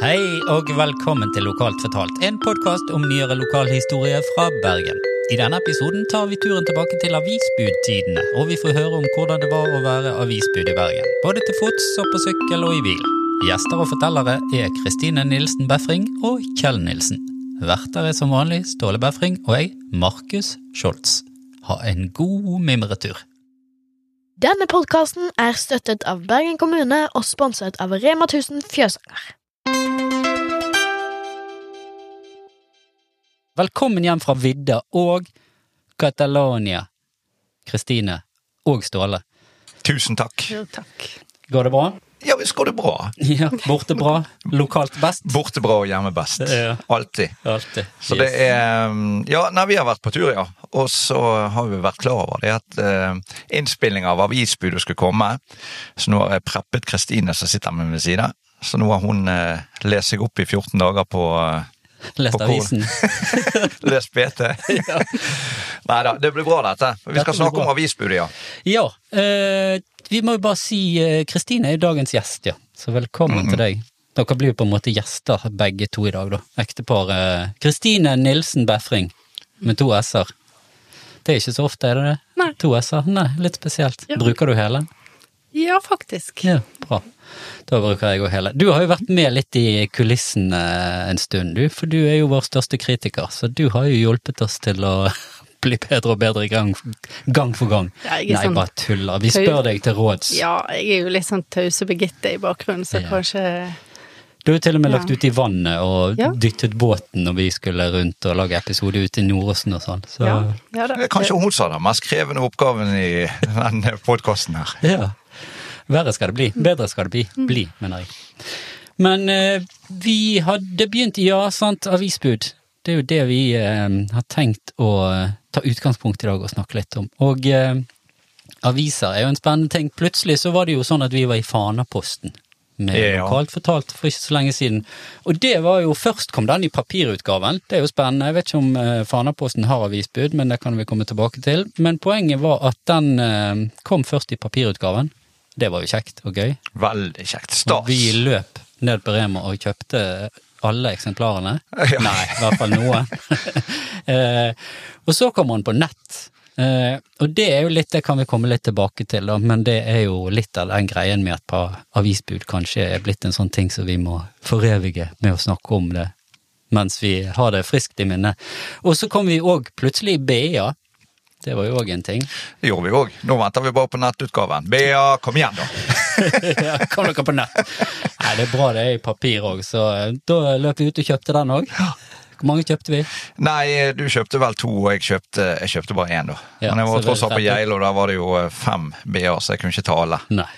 Hei og velkommen til Lokalt fortalt, en podkast om nyere lokalhistorie fra Bergen. I denne episoden tar vi turen tilbake til avisbudtidene, og vi får høre om hvordan det var å være avisbud i Bergen. Både til fots og på sykkel og i bil. Gjester og fortellere er Kristine Nilsen Befring og Kjell Nilsen. Verter er som vanlig Ståle Befring og jeg, Markus Scholz. Ha en god mimretur. Denne podkasten er støttet av Bergen kommune og sponset av Rema 1000 Fjøsanger. Velkommen hjem fra vidda og Catalonia, Kristine og Ståle. Tusen takk. Jo, takk. Går det bra? Ja, visst går det bra. Ja, borte bra, lokalt best? Borte bra og hjemme best. Ja. Alltid. Alltid. Så det er um, Ja, nei, vi har vært på tur, ja. Og så har vi vært klar over det at uh, innspilling av avisbudet skulle komme. Så nå har jeg preppet Kristine som sitter med ved siden. Så nå har hun uh, lest seg opp i 14 dager på uh, Lest avisen. lest BT. Nei da, det blir bra dette. Vi Dette skal snakke om avisbudet, ja. Ja, eh, vi må jo bare si eh, Kristine er jo dagens gjest, ja. Så velkommen Mhm. til deg. Dere blir jo på en måte gjester begge to i dag, da. Ekteparet Kristine Nilsen Befring med to s-er. Det er ikke så ofte, er det det? Nei. To s-er? Nei, litt spesielt. Ja. Bruker du hele? Ja, faktisk. Ja, bra. Da bruker jeg å hele. Du har jo vært med litt i kulissene en stund, du. For du er jo vår største kritiker, så du har jo hjulpet oss til å bli bedre og bedre gang, gang for gang. Ja, Nei, sånn- bare tuller. Vi Tøy- spør deg til råds. Ja, jeg er jo litt sånn tause Birgitte i bakgrunnen, så Ja. kanskje Du har jo til og med Ja. lagt ut i vannet og Ja. dyttet båten når vi skulle rundt og lage episode ute i Nordåsen og sånn. Så Ja, ja. Det er kanskje hun som har den mest krevende oppgaven i denne podkasten her. Ja. Verre skal det bli. Bedre skal det bli. Mm. Bli, mener jeg. Men eh, vi hadde begynt Ja, sant, avisbud. Det er jo det vi eh, har tenkt å eh, ta utgangspunkt i dag og snakke litt om. Og eh, aviser er jo en spennende ting. Plutselig så var det jo sånn at vi var i Fanaposten. Med Ja. lokalt fortalt for ikke så lenge siden. Og det var jo Først kom den i papirutgaven. Det er jo spennende. Jeg vet ikke om eh, Fanaposten har avisbud, men det kan vi komme tilbake til. Men poenget var at den eh, kom først i papirutgaven. Det var jo kjekt og gøy. Veldig kjekt. Og Stas. vi løp ned på Rema og kjøpte alle eksemplarene. Ja. Nei, i hvert fall noen. eh, og så kommer han på nett. Eh, og det er jo litt, det kan vi komme litt tilbake til, da, men det er jo litt av den greien med at på avisbud kanskje er blitt en sånn ting som vi må forevige med å snakke om det mens vi har det friskt i minnet. Og så kom vi òg plutselig i BA. Det var jo òg en ting. Det gjorde vi òg. Nå venter vi bare på nettutgaven. Bea, kom igjen, da. ja, kom dere på nett. Nei, det er bra det er i papir òg, så eh, da løp vi ut og kjøpte den òg. Hvor mange kjøpte vi? Nei, du kjøpte vel to, og jeg kjøpte, jeg kjøpte bare én, da. Ja, Men jeg var tross alt på Geilo, og der var det jo eh, fem BA-er, så jeg kunne ikke ta alle. Nei.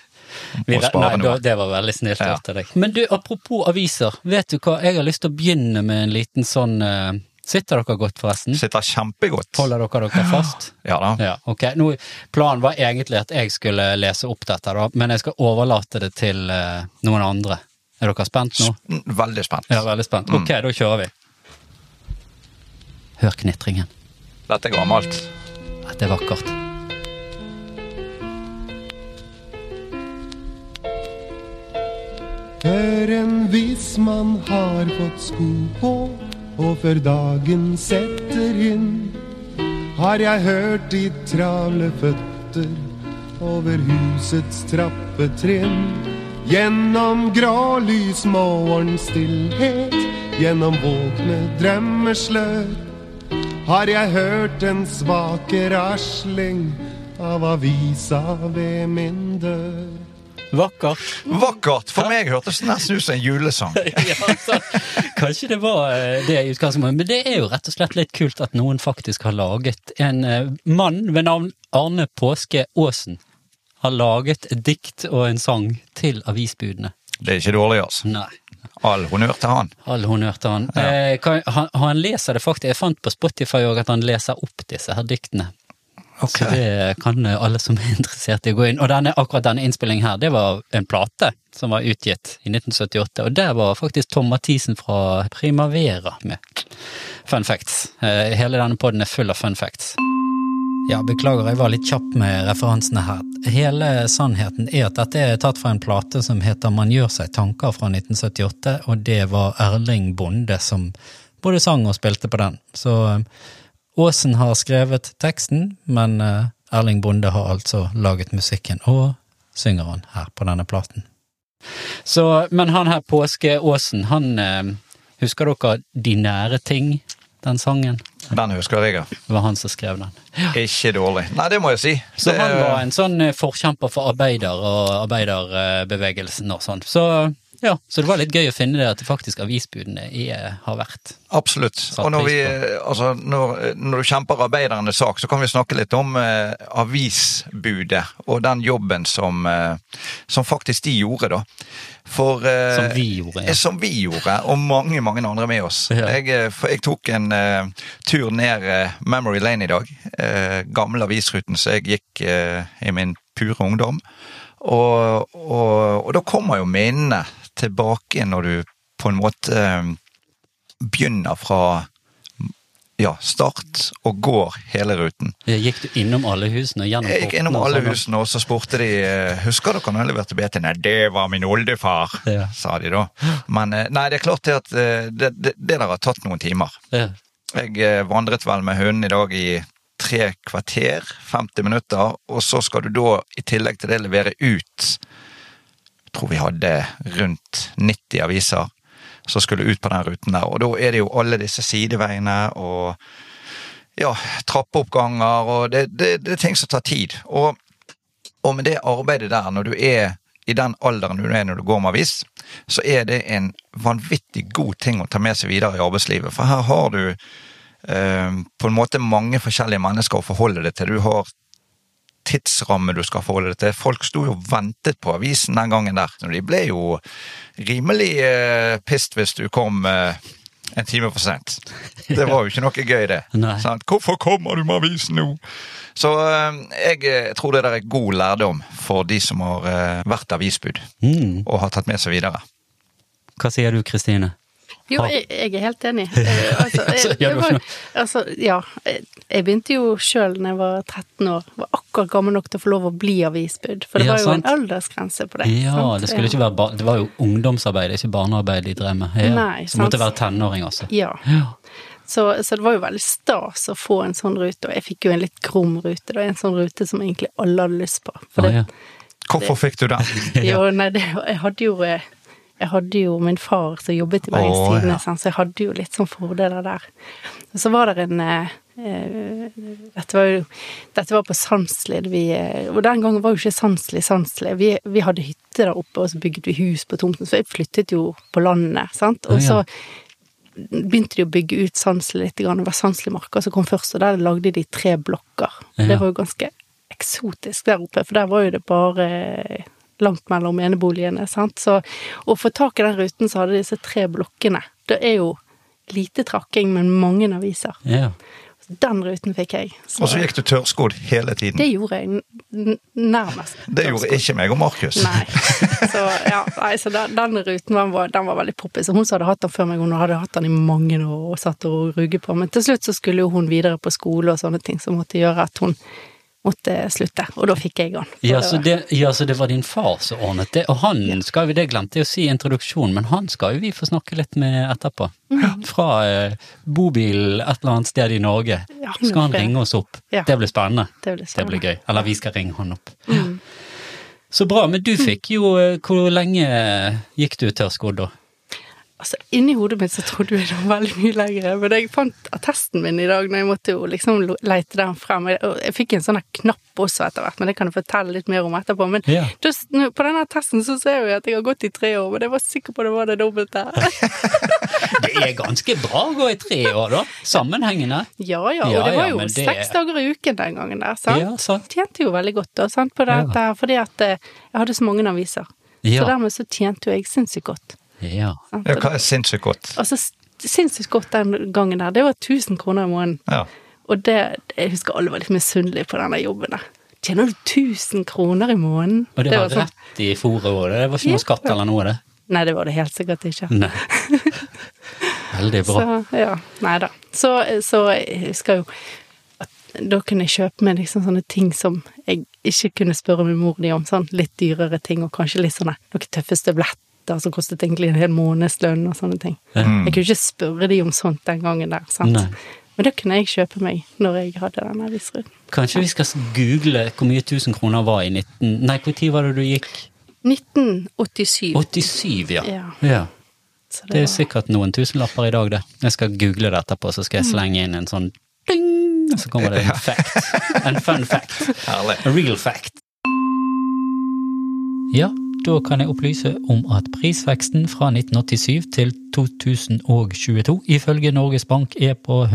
Vi, nei, da, det var veldig snilt Ja. gjort av deg. Men du, apropos aviser, vet du hva, jeg har lyst til å begynne med en liten sånn eh, Sitter dere godt, forresten? Sitter kjempegodt. Holder dere dere fast? Ja da. Ja, ok. Nå, planen var egentlig at jeg skulle lese opp dette, da, men jeg skal overlate det til uh, noen andre. Er dere spent nå? Sp Veldig spent. Ja, veldig spent. Mm. Ok, da kjører vi. Hør knitringen. Dette er gammelt. Dette er vakkert. Hør en viss man har fått sko på, og før dagen setter inn, har jeg hørt de travle føtter over husets trappetrinn. Gjennom grålys morgenstillhet, gjennom våkne drømmeslør, har jeg hørt en svake rasling av avisa ved min dør. Vakkert. Vakkert! For meg hørtes det nesten ut som en julesang. ja, altså, kanskje det var eh, det i utgangspunktet, men det er jo rett og slett litt kult at noen faktisk har laget En eh, mann ved navn Arne Påske Aasen har laget et dikt og en sang til avisbudene. Det er ikke dårlig, altså. Nei. All honnør til han. All honnør til han. Eh, kan, han. Han leser det faktisk, jeg fant på Spotify òg at han leser opp disse her diktene. Så det kan alle som er interessert i å gå inn. Og denne, akkurat denne innspillingen her, det var en plate som var utgitt i 1978, og der var faktisk Tom Mathisen fra Primavera med. Fun facts. Eh, Hele denne poden er full av fun facts. Ja, beklager, jeg var litt kjapp med referansene her. Hele sannheten er at dette er tatt fra en plate som heter Man gjør seg tanker fra 1978, og det var Erling Bonde som både sang og spilte på den. Så eh, Aasen har skrevet teksten, men eh, Erling Bonde har altså laget musikken, og synger han her på denne platen. Så, men han her Påske Aasen, han eh, Husker dere De nære ting, den sangen? Den husker jeg, ja. Det var han som skrev den. Ikke dårlig. Nei, det må jeg si. Så Det- han var en sånn eh, forkjemper for arbeider og arbeiderbevegelsen og sånn. Så ja, så det var litt gøy å finne det at det faktisk avisbudene er, har vært. Absolutt. Og når, vi, altså, når, når du kjemper arbeidernes sak, så kan vi snakke litt om eh, avisbudet og den jobben som, eh, som faktisk de gjorde, da. For, eh, Som vi gjorde, ja. Som vi gjorde, og mange mange andre med oss. Ja. Jeg, eh, jeg tok en eh, tur ned eh, Memory Lane i dag. Gamle avisruten som jeg gikk eh, i min pure ungdom. Og, og, og da kommer jo minnene tilbake når du på en måte eh, begynner fra ja, start og går hele ruten. Gikk du innom alle husene Jeg gikk innom alle sånn, husene, og så spurte de eh, husker dere når jeg leverte BT. Nei, det var min oldefar, Ja. sa de da. Men eh, nei, det er klart det at det, det, det der har tatt noen timer. Ja. Jeg vandret vel med hunden i dag i tre kvarter, 50 minutter, og så skal du da i tillegg til det levere ut tror vi hadde rundt 90 aviser som skulle ut på den ruten der, og da er det jo alle disse sideveiene og ja, trappeoppganger, og det, det, det er ting som tar tid. Og, og med det arbeidet der, når du er i den alderen du er når du går med avis, så er det en vanvittig god ting å ta med seg videre i arbeidslivet. For her har du eh, på en måte mange forskjellige mennesker å forholde deg til. Du har tidsramme du skal forholde deg til. Folk sto jo og ventet på avisen den gangen der. Så de ble jo rimelig eh, pissed hvis du kom eh, en time for sent. Det var jo ikke noe gøy, det. Sånn, Hvorfor kommer du med avisen nå? Så eh, jeg eh, tror det der er god lærdom for de som har eh, vært avisbud Mm. og har tatt med seg videre. Hva sier du, Kristine? Jo, jeg, jeg er helt enig. Eh, Altså, jeg, var, altså, ja, jeg begynte jo sjøl da jeg var 13 år. Var akkurat gammel nok til å få lov å bli avisbud. For det var jo en aldersgrense på det. Ja, sant? det skulle ikke være det var jo ungdomsarbeid, ikke barnearbeid de drev med. Ja. Nei, så måtte være tenåring altså. Ja. Ja. Så, så det var jo veldig stas å få en sånn rute, og jeg fikk jo en litt grom rute. En sånn rute som egentlig alle hadde lyst på. For Ah, det, ja. Hvorfor fikk du den? Jo, nei, det, jeg hadde jo eh, jeg hadde jo min far som jobbet i Bergens oh, Tidende, ja. så jeg hadde jo litt sånn fordeler der. Og så var det en eh, eh, dette, var jo, dette var på Sandslid, vi, eh, og den gangen var jo ikke Sandslid Sandslid. Vi, vi hadde hytte der oppe, og så bygget vi hus på tomten, så jeg flyttet jo på landet, sant. Og ja. så begynte de å bygge ut Sandsli litt, det var Sandslimarka som kom først, og der lagde de tre blokker. Ja. Det var jo ganske eksotisk der oppe, for der var jo det bare langt mellom eneboligene, sant. Så å få tak i den ruten, så hadde disse tre blokkene. Det er jo lite trakking, men mange aviser. Ja. Den ruten fikk jeg. Og så gikk du tørrskodd hele tiden. Det gjorde jeg nærmest. Det gjorde ikke meg og Markus. Nei. Så, ja, nei, så den, den ruten den var, den var veldig poppis. Og Hun som hadde hatt den før meg, hun hadde hatt den i mange år og satt og ruget på. Men til slutt så skulle jo hun videre på skole og sånne ting som måtte gjøre at hun måtte slutte. Og da fikk jeg han. Ja, så det, ja, så det var din far som ordnet det. Og han skal vi, det glemte jeg å si i introduksjonen, men han skal jo vi få snakke litt med etterpå. Mm. Fra eh, bobil et eller annet sted i Norge. Ja, Skal han det- ringe oss opp. Ja. Det blir spennende. Det blir Det blir gøy. Eller vi skal ringe han opp. Mm. Så bra, men du fikk jo eh, Hvor lenge gikk du tørrskodd da? Altså, inni hodet mitt så trodde jeg det var veldig mye lenger, men jeg fant attesten min i dag når jeg måtte jo liksom leite den frem. Og jeg fikk en sånn knapp også etter hvert, men det kan jeg fortelle litt mer om etterpå. Men Ja. just, på denne attesten så ser jeg at jeg har gått i tre år, men jeg var sikker på det var det dobbelte. Det er ganske bra å gå i tre år, da. Sammenhengende. Ja ja, og det var ja, jo men det- seks dager i uken den gangen der, sant? Ja, sant. Tjente jo veldig godt da, sant, på dette, fordi at eh, jeg hadde så mange aviser. Ja. Så dermed så tjente jo jeg sinnssykt godt. Ja. Ja, hva er sinnssykt godt? Altså, sinnssykt godt den gangen der. Det var 1000 kroner i måneden. Ja. Og det, jeg husker alle var litt misunnelige på denne jobben der. Tjener du 1000 kroner i måneden? Og det, var sånn- rett i fòret òg, det var ikke noe skatt eller noe, det? Nei, det var det helt sikkert ikke. Nei. Veldig bra. Så, ja, nei da. Så, så jeg husker jo at da kunne jeg kjøpe meg liksom sånne ting som jeg ikke kunne spørre min mor di om, sånn litt dyrere ting, og kanskje litt sånne noen tøffe støvletter som kostet egentlig en hel månedslønn og sånne ting. Mm. Jeg kunne ikke spørre de om sånt den gangen der, sant. Nei. Men det kunne jeg kjøpe meg når jeg hadde den avisruten. Kanskje vi skal google hvor mye 1000 kroner var i 19... Nei, når var det du gikk? 1987. 87, ja. Ja. ja. Det, Det er var- sikkert noen tusenlapper i dag, det. Jeg skal google det etterpå, så skal jeg slenge inn en sånn ding, og så kommer det en fact. En fun fact. Herlig. A real fact. Ja, da kan jeg opplyse om at prisveksten fra 1987 til 2022 ifølge Norges Bank er på 138,73%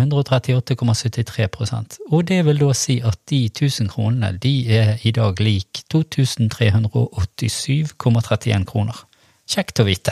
Og det vil da si at de 1000 kronene de er i dag lik 2387,31 kroner. Kjekt å vite.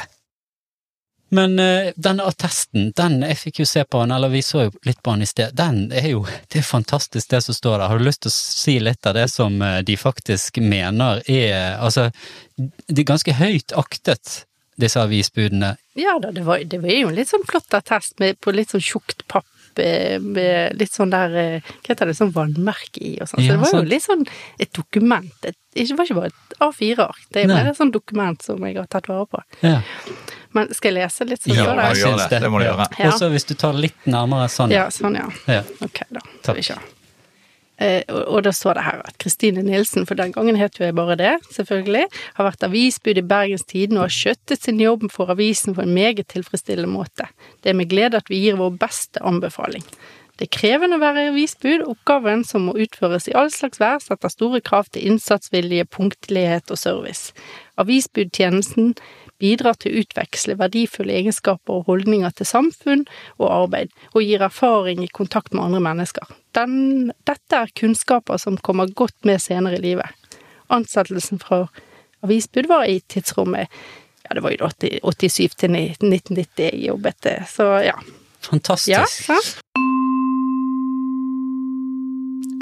Men uh, denne attesten, den jeg fikk jo se på den, eller vi så jo litt på den i sted, den er jo Det er fantastisk det som står der. Har du lyst til å si litt av det som eh, de faktisk mener er Altså, de er ganske høyt aktet, disse avisbudene. Ja da, det var, det var jo en litt sånn flott attest med, på litt sånn tjukt papp eh, med litt sånn der Hva heter det, sånn vannmerke i og sånn. Så det var jo litt sånn et dokument. Et, det var ikke bare et A4-ark, det er mer et sånt dokument som jeg har tatt vare på. Ja, Men skal jeg lese litt? Så Ja, jeg syns det. Det må du gjøre. Ja. Og så hvis du tar litt nærmere sånn. Ja, sånn, ja. Ja. Ok, da. Takk. Skal vi se. Eh, og, og da står det her at Kristine Nilsen, for den gangen het jo jeg bare det, selvfølgelig, har vært avisbud i Bergens Tiden og har skjøttet sin jobb for avisen på en meget tilfredsstillende måte. Det er med glede at vi gir vår beste anbefaling. Det er krevende å være avisbud, oppgaven som må utføres i all slags vær, setter store krav til innsatsvilje, punktlighet og service. Avisbudtjenesten bidrar til å utveksle verdifulle egenskaper og holdninger til samfunn og arbeid, og gir erfaring i kontakt med andre mennesker. Den, dette er kunnskaper som kommer godt med senere i livet. Ansettelsen fra avisbud var i tidsrommet ja, det var jo da 87 til 1990 jeg jobbet, så ja. Fantastisk. Ja, sant?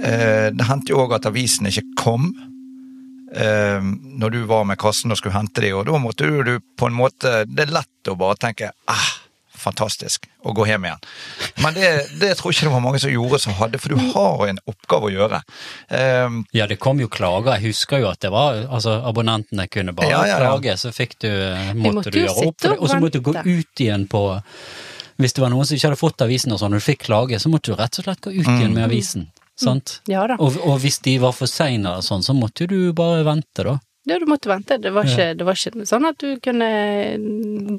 Eh, Det hendte jo òg at avisen ikke kom når du var med kassen og skulle hente de, og da måtte du, du på en måte Det er lett å bare tenke ah, fantastisk, og gå hjem igjen. Men det, det tror ikke det var mange som gjorde som hadde, for du har en oppgave å gjøre. Eh, Ja, det kom jo klager. Jeg husker jo at det var altså Abonnentene kunne bare Ja, ja, ja. klage, så fikk du Måtte, måtte du gjøre opp for det, og så måtte du gå ut igjen på Hvis det var noen som ikke hadde fått avisen og sånn, og du fikk klage, så måtte du rett og slett gå ut igjen med avisen. Sant? Ja da. Og, og hvis de var for seine og sånn, så måtte du bare vente, da. Ja, du måtte vente. Det var, ikke, det var ikke sånn at du kunne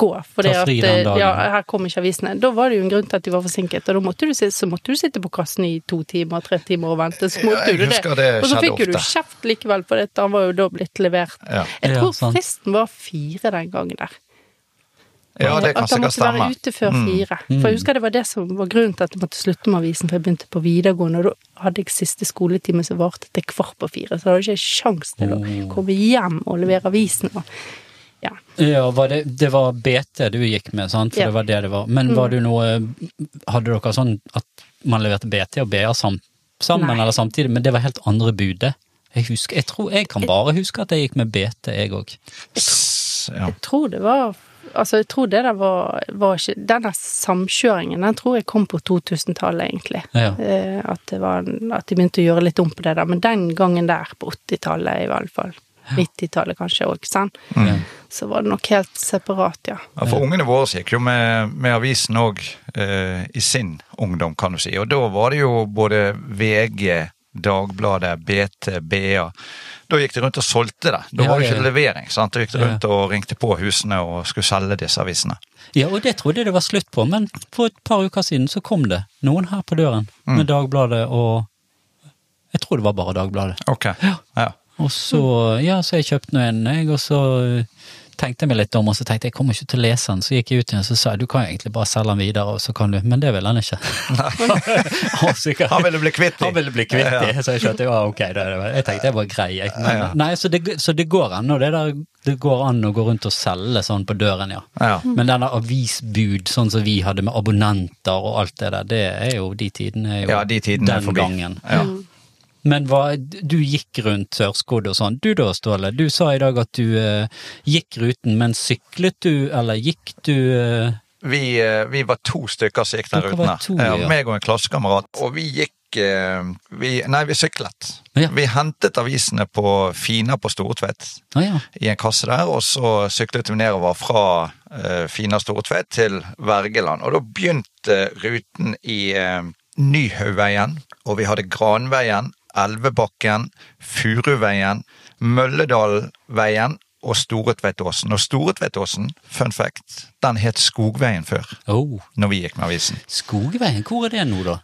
gå fordi Ta fri at den dagen. ja, her kom ikke avisene. Da var det jo en grunn til at de var forsinket, og da måtte du, så måtte du sitte på kassen i to timer, tre timer og vente. Så måtte Ja, jeg du det. det og så fikk jo du kjeft likevel, for dette han var jo da blitt levert. Ja. Jeg tror ja, fristen var fire den gangen der. Ja, det kan at han måtte være ute før Mm. fire. For jeg husker det var det som var grunnen til at jeg måtte slutte med avisen, for jeg begynte på videregående, og da hadde jeg siste skoletime som varte til kvart på fire, så da hadde jeg ikke sjans til å Oh. komme hjem og levere avisen. Ja. Ja, var det, det var BT du gikk med, sant? For Ja. det var det det var. Men var du noe Hadde dere sånn at man leverte BT og BA sam, sammen Nei. eller samtidig, men det var helt andre budet? Jeg husker, jeg tror jeg kan bare huske at jeg gikk med BT, jeg òg. Jeg, Ja. Jeg tror det var Altså, jeg tror det der var, var ikke Denne samkjøringen, den tror jeg kom på 2000-tallet, egentlig. Ja. Eh, at, det var, at de begynte å gjøre litt om på det der. Men den gangen der, på 80-tallet i hvert fall, 90-tallet kanskje òg, sant, Ja. så var det nok helt separat, ja. Ja, for ungene våre gikk jo med, med avisen òg eh, i sin ungdom, kan du si. Og da var det jo både VG, Dagbladet, BT, BA. Da gikk de rundt og solgte det. Da Ja, var det ikke ja. levering. sant? Da gikk de rundt og ringte på husene og skulle selge disse avisene. Ja, og det trodde jeg det var slutt på, men for et par uker siden så kom det noen her på døren med Dagbladet og Jeg tror det var bare Dagbladet. Ok. Ja. Og så, ja, så jeg kjøpte nå en, jeg, og så tenkte jeg meg litt om, og så tenkte jeg jeg kommer ikke til å lese den, så gikk jeg ut igjen og så sa jeg du kan jo egentlig bare selge den videre, og så kan du Men det vil han ikke. Han ville bli kvitt dem. Han ville bli kvitt de, så jeg skjønte ja, ok, det, jeg tenkte jeg var grei. Jeg. Men, Ja, ja. Nei, så det, så det går an, og det der det går an å gå rundt og selge sånn på døren, ja. Ja. Men denne avisbud, sånn som vi hadde med abonnenter og alt det der, det er jo de tidene er jo Ja, de tidene er den forbi. gangen. Ja. Men hva, du gikk rundt Sørskodd og sånn. Du da, Ståle, du sa i dag at du eh, gikk ruten, men syklet du, eller gikk du eh, Vi, eh, vi var to stykker som gikk den Dere ruten to, ja. Meg og en klassekamerat. Og vi gikk eh, vi, Nei, vi syklet. Ja. Vi hentet avisene på Fina på Stortvedt ah, ja. i en kasse der, og så syklet vi nedover fra eh, Fina Stortvedt til Vergeland. Og da begynte ruten i eh, Nyhaugveien, og vi hadde Granveien, Elvebakken, Furuveien, Mølledalveien og Storetveitåsen. Og Storetveitåsen, fun fact, den het Skogveien før, Oh. når vi gikk med avisen. Skogveien, hvor er det nå, da?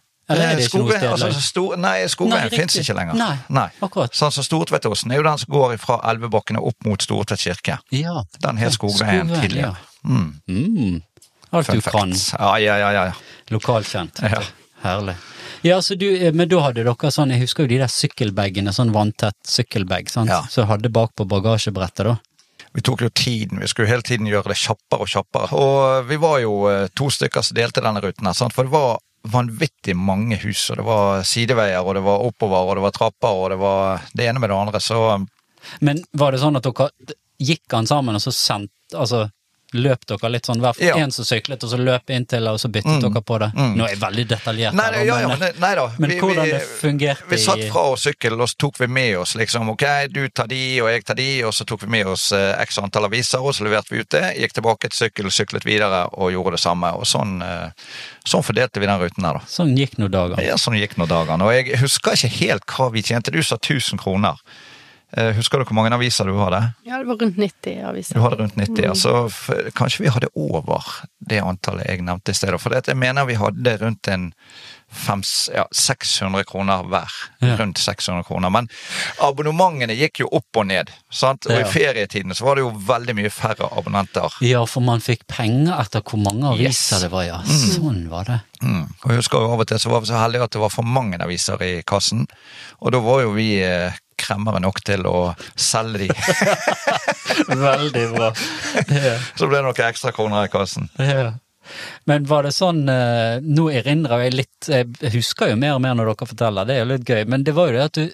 Skogveien, altså, stor, nei, Skogveien fins ikke lenger. Nei, akkurat. Sånn som Stortveitåsen er jo den som går fra Elvebakken og opp mot Stortvedt kirke. ja. Den het Skogveien tidligere. Mm, Mm. Alt fun du kan. fact. Ja, ja, ja, ja. Lokalkjent. Ja. Herlig. Ja, så du, eh, men da hadde dere sånn, jeg husker jo de der sykkelbagene, sånn vanntett sykkelbag, sant? Ja. Så hadde bak på bagasjebrettet da. Vi tok jo tiden, vi skulle hele tiden gjøre det kjappere og kjappere. Og vi var jo eh, to stykker som delte denne ruten her, sant? for det var vanvittig mange hus, og det var sideveier, og det var oppover, og det var trapper, og det var det ene med det andre, så Men var det sånn at dere gikk han sammen, og så sendte, altså løp dere litt sånn hver for Ja. en som syklet, og så løp inntil, og så byttet Mm. dere på det? Mm. Nå er jeg veldig detaljert Nei, her, ja, ja, men, nei da. men hvordan det fungerte Vi satt fra oss sykkelen, og så tok vi med oss liksom ok, du tar de, og jeg tar de, og så tok vi med oss eh, x antall aviser, og så leverte vi ut det, gikk tilbake til sykkel, syklet videre og gjorde det samme. Og sånn, eh, sånn fordelte vi den ruten her, da. Sånn gikk nå dagene. Ja, sånn gikk nå dagene. Og jeg husker ikke helt hva vi tjente. Du sa 1000 kroner. Eh, Husker du hvor mange aviser du hadde? Ja, det var rundt 90 aviser. Du hadde rundt 90, ja. Så kanskje vi hadde over det antallet jeg nevnte i stedet. For jeg mener vi hadde rundt en fem, ja, 600 kroner hver. Ja. Rundt 600 kroner. Men abonnementene gikk jo opp og ned. sant? Og Ja. i ferietiden så var det jo veldig mye færre abonnenter. Ja, for man fikk penger etter hvor mange aviser Yes. det var, ja. Sånn var det. Mm. Og jeg husker jo av og til så var vi så heldige at det var for mange aviser i kassen. Og da var jo vi eh, kremmere nok til å selge de. Veldig bra. Yeah. så ble det noen ekstra kroner i kassen. Yeah. Men var det sånn eh, Nå erindrer jeg litt Jeg husker jo mer og mer når dere forteller, det er jo litt gøy, men det var jo det at du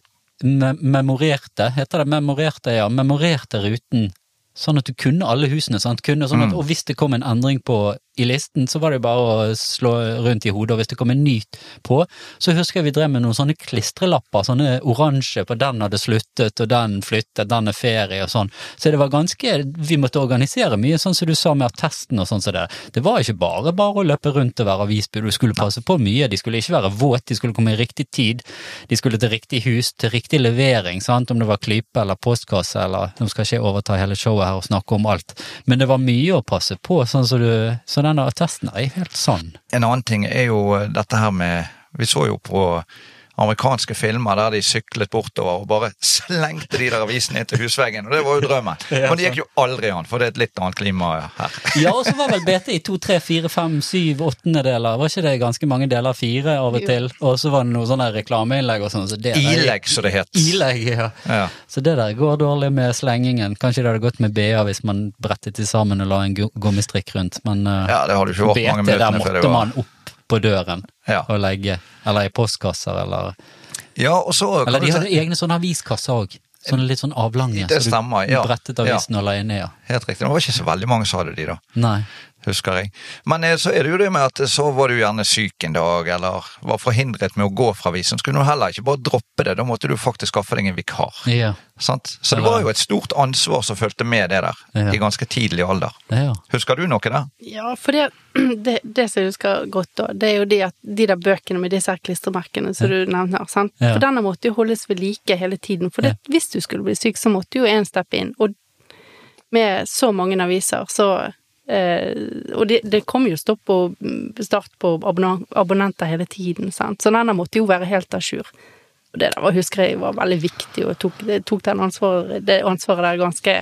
me memorerte, heter det memorerte, ja, memorerte ruten. Sånn at du kunne alle husene, sant. Kunne sånn at, Mm. Og hvis det kom en endring på i listen, så var det jo bare å slå rundt i hodet, og hvis det kom en ny på, så husker jeg vi drev med noen sånne klistrelapper, sånne oransje på den hadde sluttet, og den flyttet, den er ferie og sånn. Så det var ganske Vi måtte organisere mye, sånn som du sa med attesten og sånn som det. Det var ikke bare bare å løpe rundt og være avisbud, du skulle passe på mye. De skulle ikke være våt, de skulle komme i riktig tid, de skulle til riktig hus, til riktig levering, sant, om det var klype eller postkasse eller Nå skal ikke jeg overta hele showet her og snakke om alt, men det var mye å passe på, sånn som du Så denne attesten er helt sann. En annen ting er jo dette her med Vi så jo på amerikanske filmer der de syklet bortover og bare slengte de der avisene inn til husveggen, og det var jo drømmen. Men det gikk jo aldri an, for det er et litt annet klima her. Ja, og så var vel BT i to, tre, fire, fem, syv, åttendedeler. Var ikke det ganske mange deler? Fire av og til. Og så var det noe sånne reklameinnlegg og sånn. Så Ilegg, som det het. Ilegg, ja. Ja. Så det der går dårlig med slengingen. Kanskje det hadde gått med BA hvis man brettet de sammen og la en gommistrikk gummistrikk rundt, men eh, ja, det hadde ikke vært mange BT, der måtte før det var man opp på døren Ja. og legge. Eller i postkasser, eller Ja, og så Eller de hadde egne sånne aviskasser òg. Sånne litt sånn avlange. Det så du brettet avisen og la inn i, ja. Helt riktig. Det var ikke så veldig mange som hadde de, da. Nei. Husker jeg. Men eh, så er det jo det med at så var du gjerne syk en dag, eller var forhindret med å gå fra avisen. Skulle du heller ikke bare droppe det, da måtte du faktisk skaffe deg en vikar. Ja. Sant? Så det var jo et stort ansvar som fulgte med det der, Ja. i ganske tidlig alder. ja. Husker du noe der? Ja, for det, det, det som jeg husker godt da, det er jo de, at, de der bøkene med disse her klistremerkene som du nevner, sant. Ja. For denne måtte jo holdes ved like hele tiden. For det, hvis du skulle bli syk, så måtte jo en steppe inn. Og med så mange aviser, så eh, Og det, det kom jo stopp og mm, start på abonne- abonnenter hele tiden, sant. Så denne måtte jo være helt à jour. Og det der var, husker jeg var veldig viktig, og tok, det tok den ansvaret, det ansvaret der ganske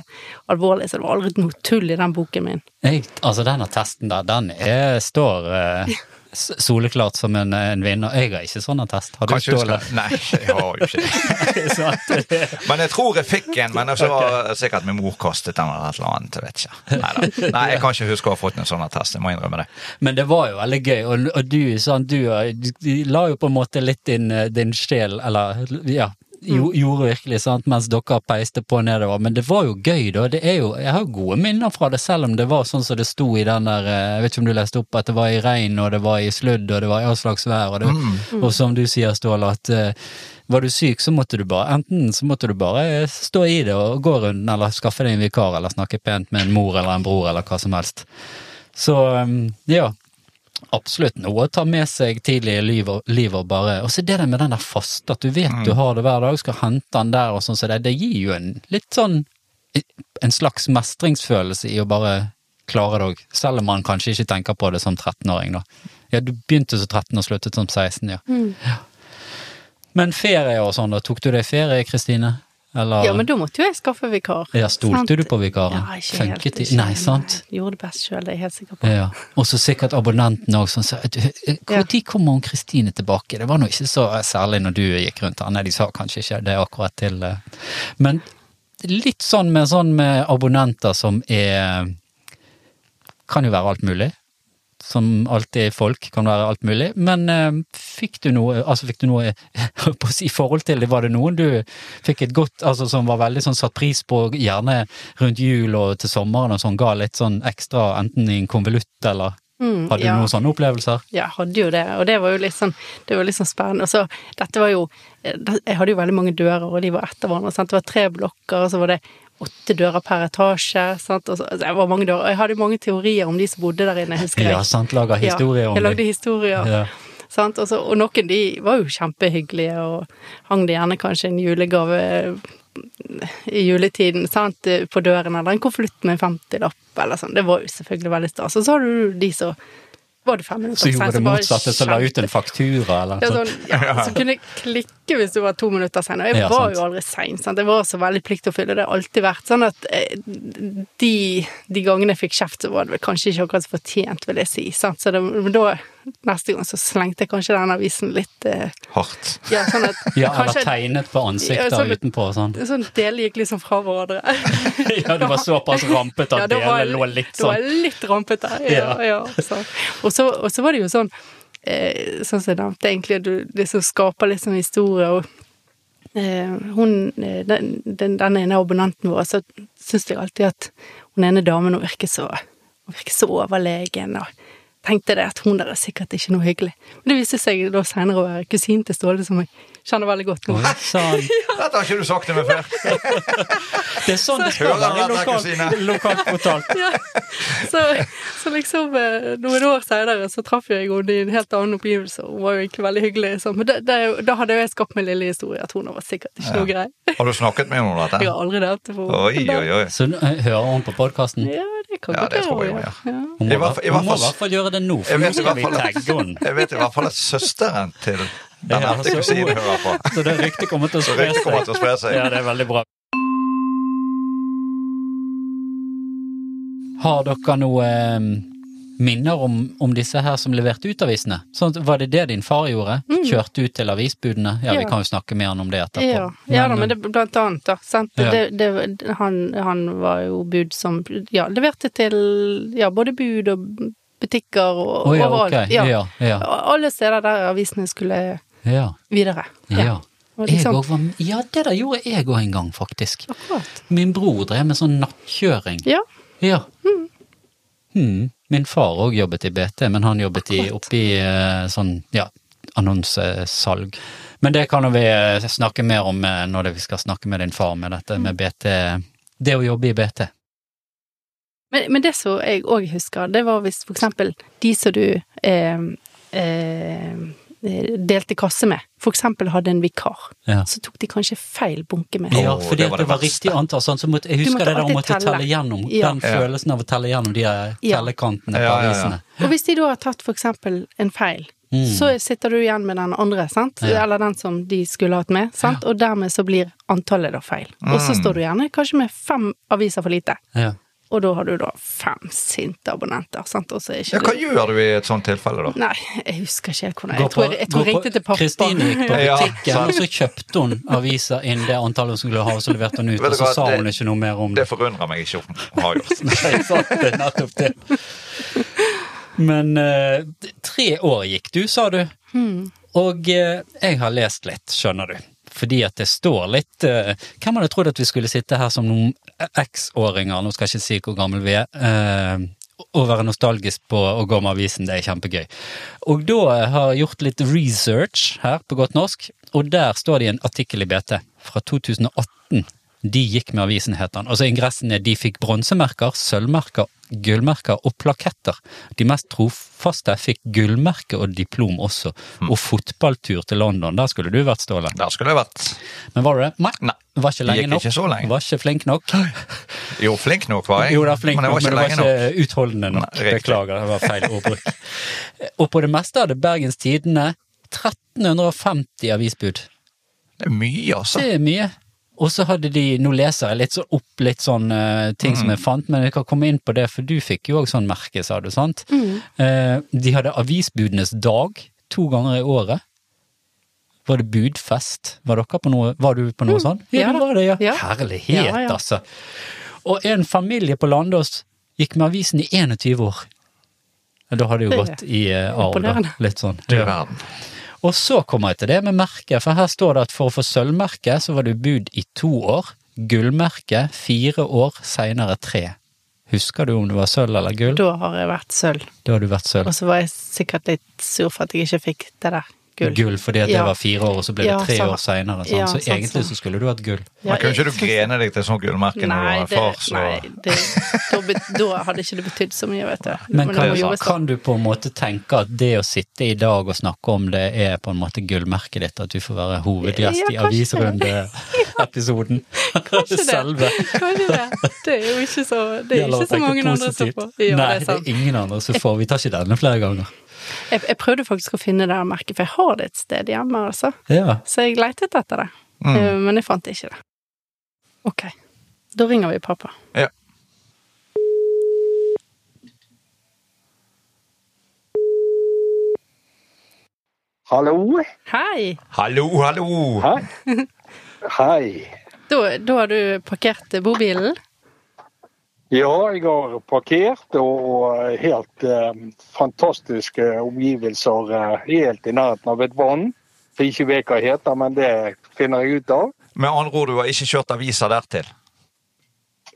alvorlig, så det var aldri noe tull i den boken min. Nei, altså denne testen der, den er, står eh, s- soleklart som en, en vinner. Jeg har ikke sånn attest. Har du Ståle? Nei, jeg har jo ikke det. Men jeg tror jeg fikk en, men så var sikkert min mor kastet den eller et eller annet. Jeg vet ikke. Neida. Nei, jeg kan ikke huske å ha fått en sånn attest, jeg må innrømme det. Men det var jo veldig gøy, og, og du, sånn, du, du, du la jo på en måte litt din, din sjel, eller ja, jo, gjorde virkelig, sant, mens dere peiste på nedover. Men det var jo gøy, da. Det er jo, jeg har jo gode minner fra det, selv om det var sånn som det sto i den der eh, Jeg vet ikke om du leste opp at det var i regn, og det var i sludd, og det var i all slags vær, og, det, og som du sier, Ståle, at uh, var du syk, så måtte du bare Enten så måtte du bare stå i det og gå rundt, eller skaffe deg en vikar, eller snakke pent med en mor eller en bror, eller hva som helst. Så um, ja, absolutt noe å ta med seg tidlig i livet, livet bare Og så det der med den der faste, at du vet du har det hver dag, skal hente den der og sånn, så det, det gir jo en litt sånn En slags mestringsfølelse i å bare klare det òg, selv om man kanskje ikke tenker på det som 13-åring, da. Ja, du begynte som 13 og sluttet som 16, ja. ja. Men ferie og sånn, da. Tok du deg ferie, Kristine? Eller Ja, men da måtte jo jeg skaffe vikar. Ja, stolte Sant? du på vikaren? Ja, ikke Funket helt. Ikke, Nei, sant? Jeg Gjorde det best sjøl, det er jeg helt sikker på. Ja. Og så sikkert abonnenten òg som sa Når kommer hun Kristine tilbake? Det var nå ikke så særlig når du gikk rundt her. Nei, de sa kanskje ikke det akkurat til eh. Men litt sånn med, sånn med abonnenter som er Kan jo være alt mulig. Som alltid folk kan være alt mulig. Men eh, fikk du noe Altså fikk du noe i forhold til det? Var det noen du fikk et godt Altså som var veldig sånn satt pris på, gjerne rundt jul og til sommeren og sånn, ga litt sånn ekstra enten i en konvolutt eller Mm, Hadde du ja. noen sånne opplevelser? Ja, jeg hadde jo det, og det var jo litt sånn, det var litt sånn spennende. Og så, dette var jo eh, Jeg hadde jo veldig mange dører, og de var etter hverandre. Sant? Det var tre blokker, og så var det åtte dører per etasje. Sant? Og så, altså, det var mange dører. Jeg hadde mange teorier om de som bodde der inne, husker jeg. Ja, sant, lager historier ja, om jeg lagde historier. Ja. Sant? Og, så, og noen de var jo kjempehyggelige, og hang det gjerne kanskje en julegave i juletiden sant? på døren, eller en konvolutt med en 50-lapp, eller sånn. Det var jo selvfølgelig veldig stas. Og så har du de som var det fem minutter Så gjorde det motsatte, så la ut en faktura eller ja, noe sånn, sånt. ja, så kunne jeg klikke hvis du var to minutter senere, Og jeg Ja, var sant. jo aldri sein. sant? Jeg var så veldig pliktoppfyllende. Det har alltid vært sånn at eh, de, de gangene jeg fikk kjeft, så var det vel kanskje ikke akkurat fortjent, vil jeg si. sant? Så det, men da, neste gang, så slengte jeg kanskje den avisen litt eh, Hardt. Ja, sånn at Ja, eller tegnet på ansiktet Ja, sånn- utenpå og sånn. Sånn delene gikk liksom fra hverandre. Ja, det var såpass rampete at da var lå litt Da var sånn. litt rampete. Ja, ja. så. Og, så, og så var det jo sånn, eh, sånn som jeg nevnte, egentlig, at du liksom skaper litt sånn historie, og eh, hun, eh, den, den, den ene abonnenten vår, så syns jeg alltid at hun ene damen, hun virker så, hun virker så overlegen, og tenkte det at hun der er sikkert ikke noe hyggelig. Men det viste seg da senere å være kusinen til Ståle, som jeg kjenner veldig godt nå. Sånn. Dette har ikke du sagt til meg før. Det er sånn det skal være lokalt, lokalt fortalt. Ja. Så, så liksom eh, noen år senere så traff jeg henne i en helt annen opplevelse, og hun var jo egentlig veldig hyggelig. Sånn. Men det, det, da hadde jeg skapt min lille historie, at hun var sikkert ikke noe grei. Har du snakket med henne om dette? Jeg har aldri nevnt det for oi. Så eh, hører hun på podkasten? Ja, det kan Ja, det tror jeg hun gjør. Ja. Hun må, i hun hvert må i fall- hvert fall gjøre det nå, for nå skal vi tagge henne. Jeg vet i hvert fall at søsteren til den Ja, så- kusinen hører på. Så det ryktet kommer til å spre seg. kommer til å spre seg. Ja, det er veldig bra. Har dere noe eh, minner om, om disse her som leverte ut avisene? Sånn, var det det din far gjorde? Kjørte ut til avisbudene? Ja, vi kan jo snakke mer om det etterpå. Ja, ja da, men det blant annet, da. Sant? Ja. Det, det, han, han var jo bud som ja, leverte til ja, både bud og butikker og oh, ja, overalt. ok. Ja, ja. Alle steder der avisene skulle Ja. videre. ja. Liksom- var Ja, det der gjorde jeg òg en gang, faktisk. Akkurat. Min bror drev med sånn nattkjøring. Ja. Ja. Hmm. Min far òg jobbet i BT, men han jobbet i, oppi eh, sånn, ja, annonsesalg. Men det kan vi eh, snakke mer om eh, når vi skal snakke med din far med dette med BT. Det å jobbe i BT. Men, men det som jeg òg husker, det var hvis for eksempel de som du eh, eh, delte kasse med, for eksempel hadde en vikar, Ja. så tok de kanskje feil bunke med. Ja, fordi det at var det det var riktig antall. Sånn, så måtte, jeg husker det der å måtte telle telle. gjennom. Ja. Den Ja. følelsen av å telle gjennom de tellekantene på Ja, ja, ja. avisene. Og hvis de da har tatt for eksempel en feil, Mm. så sitter du igjen med den andre, sant? Ja. Eller den som de skulle hatt med, sant? Og dermed så blir antallet da feil. Og så Mm. står du gjerne kanskje med fem aviser for lite. Ja. Og da har du da fem sinte abonnenter, sant? Og så er ikke Ja, hva du gjør du i et sånt tilfelle, da? Nei, jeg husker ikke helt hvordan jeg, på, tror jeg, jeg tror jeg ringte til pappa. Kristine gikk på butikken, ja, og så kjøpte hun aviser inn det antallet hun skulle ha, og så leverte hun ut, og så hva, sa det- hun ikke noe mer om Det det. forundrer meg ikke om hun har gjort. Nei, sant, det er nettopp det. Men uh, tre år gikk du, sa du. Hmm. Og uh, jeg har lest litt, skjønner du. Fordi at det står litt eh, Hvem hadde trodd at vi skulle sitte her som noen X-åringer, nå skal jeg ikke si hvor gammel vi er, eh, og være nostalgisk på å gå med avisen, det er kjempegøy. Og da har jeg gjort litt research her på godt norsk, og der står det i en artikkel i BT fra 2018. De gikk med avisen, heter den. Altså ingressen er de fikk bronsemerker, sølvmerker, gullmerker og plaketter. De mest trofaste fikk gullmerke og diplom også. Og fotballtur til London, der skulle du vært, Ståle. Der skulle jeg vært. Men var du det? Nei. Nei. Var ikke lenge nok. ikke så lenge. Var ikke flink nok. Jo, flink nok var jeg. Jo, det flink men jeg nok, var ikke men lenge du var nok. ikke utholdende nok. Nei. Beklager, det var feil ordbruk. Og på det meste hadde Bergens Tidende 1350 avisbud. Det er mye, altså. Det er mye. Og så hadde de, nå leser jeg litt så opp litt sånn uh, ting Mm. som jeg fant, men jeg kan komme inn på det, for du fikk jo òg sånn merke, sa du, sant? Mm. Uh, de hadde avisbudenes dag to ganger i året. Var det budfest? Var, dere på noe, var du på noe sånn? Ja det var det, ja. Ja. Herlighet, Ja, ja. altså. Og en familie på Landås gikk med avisen i 21 år. Da hadde Det jo gått i uh, arv, da. Litt sånn. Du Ja. verden. Og så kommer jeg til det med merket, for her står det at for å få sølvmerke så var du bud i to år, gullmerke fire år, seinere tre. Husker du om det var sølv eller gull? Da har jeg vært sølv. Da har du vært sølv. Og så var jeg sikkert litt sur for at jeg ikke fikk det der gull. Gull fordi at det Ja. var fire år, og så ble det tre år seinere. Ja, så sant, egentlig så skulle du hatt gull. Men kunne ikke du grene deg til sånn gullmerke når du var far, så nei det, da, da hadde ikke det betydd så mye, vet du. Men kan, må kan du på en måte tenke at det å sitte i dag og snakke om det er på en måte gullmerket ditt, at du får være hovedgjest Ja, i avisrunde-episoden? Kanskje det. Selve. Kanskje det. Det er jo ikke så, det er ikke så mange andre som får. Ja, Nei, det er sant. ingen andre som får. Vi tar ikke denne flere ganger. Jeg, jeg prøvde faktisk å finne det merket, for jeg har det et sted hjemme, altså. Ja. Så jeg leitet etter det, Mm. Eh, men jeg fant ikke det. Ok, da ringer vi pappa. Ja. Hallo? Hei! Hallo, hallo! Hei. Hei. Da, da har du parkert bobilen? Ja, jeg har parkert og helt eh, fantastiske omgivelser eh, helt i nærheten av et vann. For ikke vet hva det heter, men det finner jeg ut av. Med andre ord, du har ikke kjørt aviser dertil?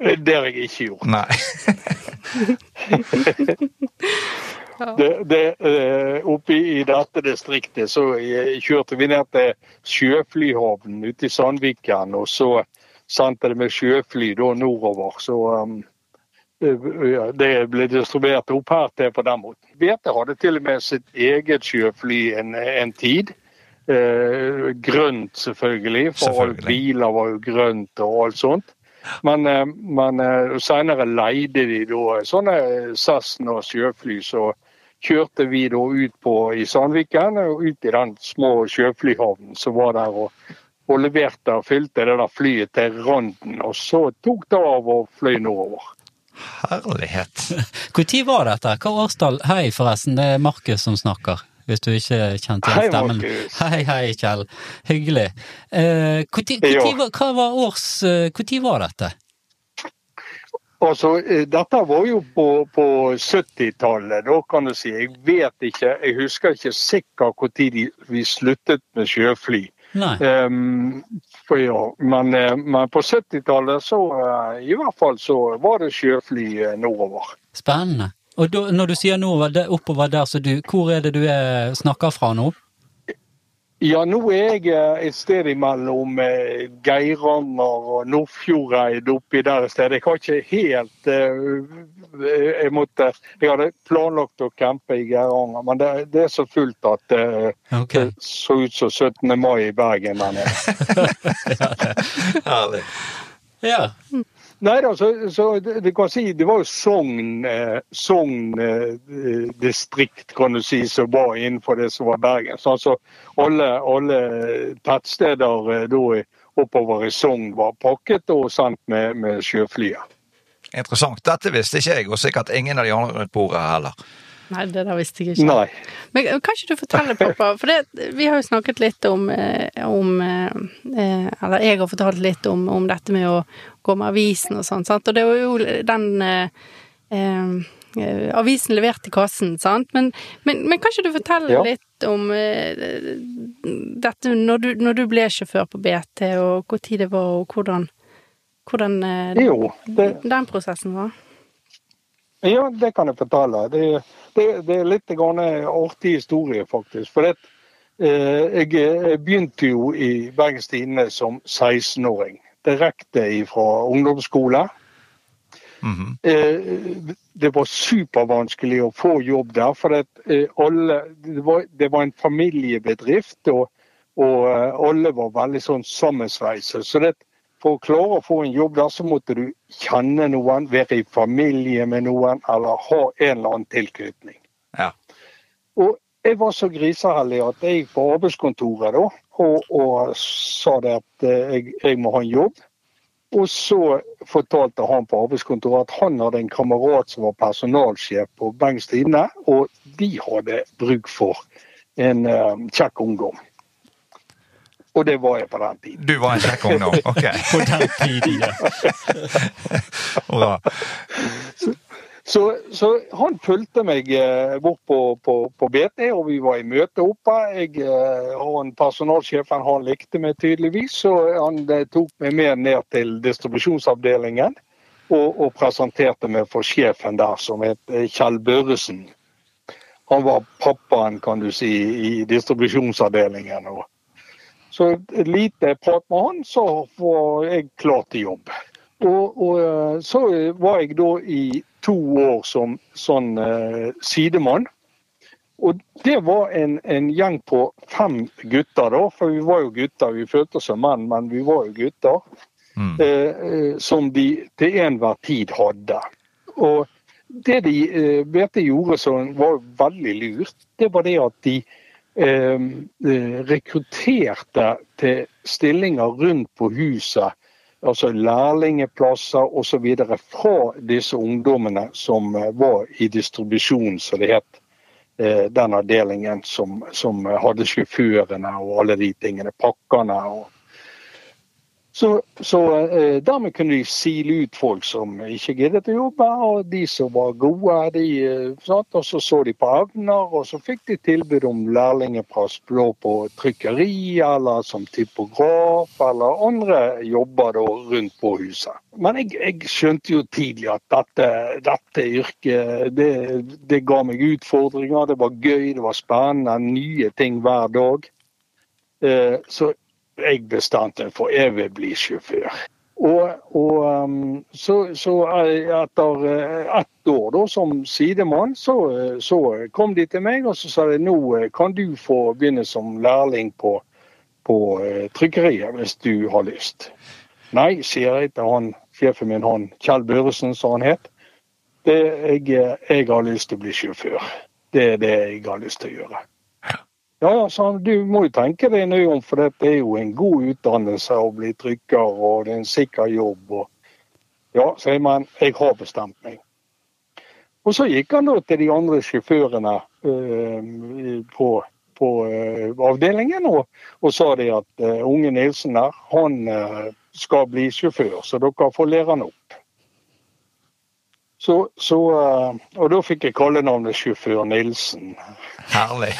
Eh, Det har jeg ikke gjort. Nei. Det, det, eh, oppe i dette distriktet så kjørte vi ned til sjøflyhavnen ute i Sandviken, og så sendte det med sjøfly da nordover. Så um, det ble distribuert opp her til på den måten. BT hadde til og med sitt eget sjøfly en, en tid. Eh, grønt, selvfølgelig, for alle biler var jo grønt og alt sånt. Men, eh, men eh, senere leide de da sånne Sassen og sjøfly, så kjørte vi da ut på i Sandviken og ut i den små sjøflyhavnen som var der. og, og leverte og fylte det der flyet til randen, og så tok det av og fløy nordover. Herlighet. Når var dette? Hva årstall? Hei, forresten, det er Markus som snakker. Hvis du ikke kjente igjen stemmen. Markus. Hei, hei, Kjell. Hyggelig. Eh, tid var- års eh, var dette? Altså, eh, Dette var jo på, på 70-tallet, da kan du si. Jeg vet ikke, jeg husker ikke sikkert når vi sluttet med sjøfly. Nei. Ehm, ja, men, eh, men på 70-tallet så eh, i hvert fall så var det sjøfly eh, nordover. Spennende. Og da, når du sier nordover, oppover der, så du Hvor er det du er, snakker fra nå? Ja, nå er jeg eh, et sted imellom eh, Geiranger og Nordfjordeid oppi der et sted. Jeg har ikke helt eh, jeg, måtte, jeg hadde planlagt å campe i Geiranger, men det, det er så fullt at eh, okay. det så ut som 17. mai i Bergen der nede. Herlig. Ja. Nei altså, så, så det, det kan si det var jo Sogn, eh, distrikt, kan du si, som var innenfor det som var Bergen. Så altså alle, alle tettsteder eh, da oppover i Sogn var pakket og sendt med, med sjøflyet. Interessant. Dette visste ikke jeg, og sikkert ingen av de andre rundt bordet heller. Nei, det der visste jeg ikke. Nei. Men eh, kan ikke du fortelle, pappa, for det, vi har jo snakket litt om, eh, om Eller jeg har fortalt litt om, om dette med å gå med avisen og sånn, sant. Og det var jo den eh, eh, avisen levert i kassen, sant. Men, men, men kan ikke du fortelle Ja. litt om eh, dette når du, når du ble sjåfør på BT, og hvor tid det var, og hvordan, hvordan eh, Jo, det, den prosessen var? ja, det kan jeg fortelle. Det, det, det er litt grann artig historie, faktisk. For det, eh, jeg, jeg begynte jo i Bergens Tidende som 16-åring. Direkte fra ungdomsskole. Mhm. Eh, det var supervanskelig å få jobb der, for det, eh, alle, det, var, det var en familiebedrift, og, og eh, alle var veldig sånn sammensveiset. Så det, for å klare å få en jobb der, så måtte du kjenne noen, være i familie med noen, eller ha en eller annen tilknytning. Ja. Og jeg var så griseheldig at jeg på arbeidskontoret da, og, og sa det at eh, jeg, jeg må ha en jobb. Og så fortalte han på arbeidskontoret at han hadde en kamerat som var personalsjef på Bengs Tidende, og de hadde bruk for en um, kjekk ungdom. Og det var jeg på den tiden. Du var en kjekk ungdom. Ok. På den tiden, ja. Bra. Så, så han fulgte meg eh, bort på, på, på BT, og vi var i møte oppe. Jeg eh, og en personalsjefen han likte meg tydeligvis, så han eh, tok meg med ned til distribusjonsavdelingen. Og, og presenterte meg for sjefen der, som het Kjell Børresen. Han var pappaen, kan du si, i distribusjonsavdelingen. Og så lite prat med han, så var jeg klar til jobb. Og, og så var jeg da i to år som sånn eh, sidemann. Og det var en, en gjeng på fem gutter, da. For vi var jo gutter. Vi følte oss som menn, men vi var jo gutter. Mm. Eh, eh, som de til enhver tid hadde. Og det de eh, BT gjorde som var veldig lurt, det var det at de eh, eh, rekrutterte til stillinger rundt på huset altså lærlingeplasser osv. fra disse ungdommene som eh, var i distribusjon, som det het. eh, Den avdelingen som, som hadde sjåførene og alle de tingene. Pakkene og så, så eh, dermed kunne de sile ut folk som ikke giddet å jobbe, og de som var gode, de eh, og så så de på evner, og så fikk de tilbud om lærlingeplass på trykkeri, eller som typograf, eller andre jobber da rundt på huset. Men jeg, jeg skjønte jo tidlig at dette, dette yrket, det, det ga meg utfordringer, det var gøy, det var spennende, nye ting hver dag. Eh, Så jeg meg for jeg vil bli sjåfør. Og, og um, så, så eh, etter eh, ett år da, som sidemann, så, eh, så kom de til meg og så sa de nå kan du få begynne som lærling på, på trykkeriet hvis du har lyst. Nei, sier jeg til han, sjefen min, han Kjell Børresen, som han het. Det, jeg, jeg har lyst til å bli sjåfør. Det er det jeg har lyst til å gjøre. Ja, han, du må jo tenke deg nøye om, for dette er jo en god utdannelse å bli trykker, og det er en sikker jobb. Og... Ja, sier men jeg har bestemt meg. Og så gikk han da til de andre sjåførene øh, på, på øh, avdelingen og, og sa de at øh, unge Nilsen der, han skal bli sjåfør, så dere får lære han opp. Så, så, eh, og da fikk jeg kallenavnet Sjåfør Nilsen. Herlig.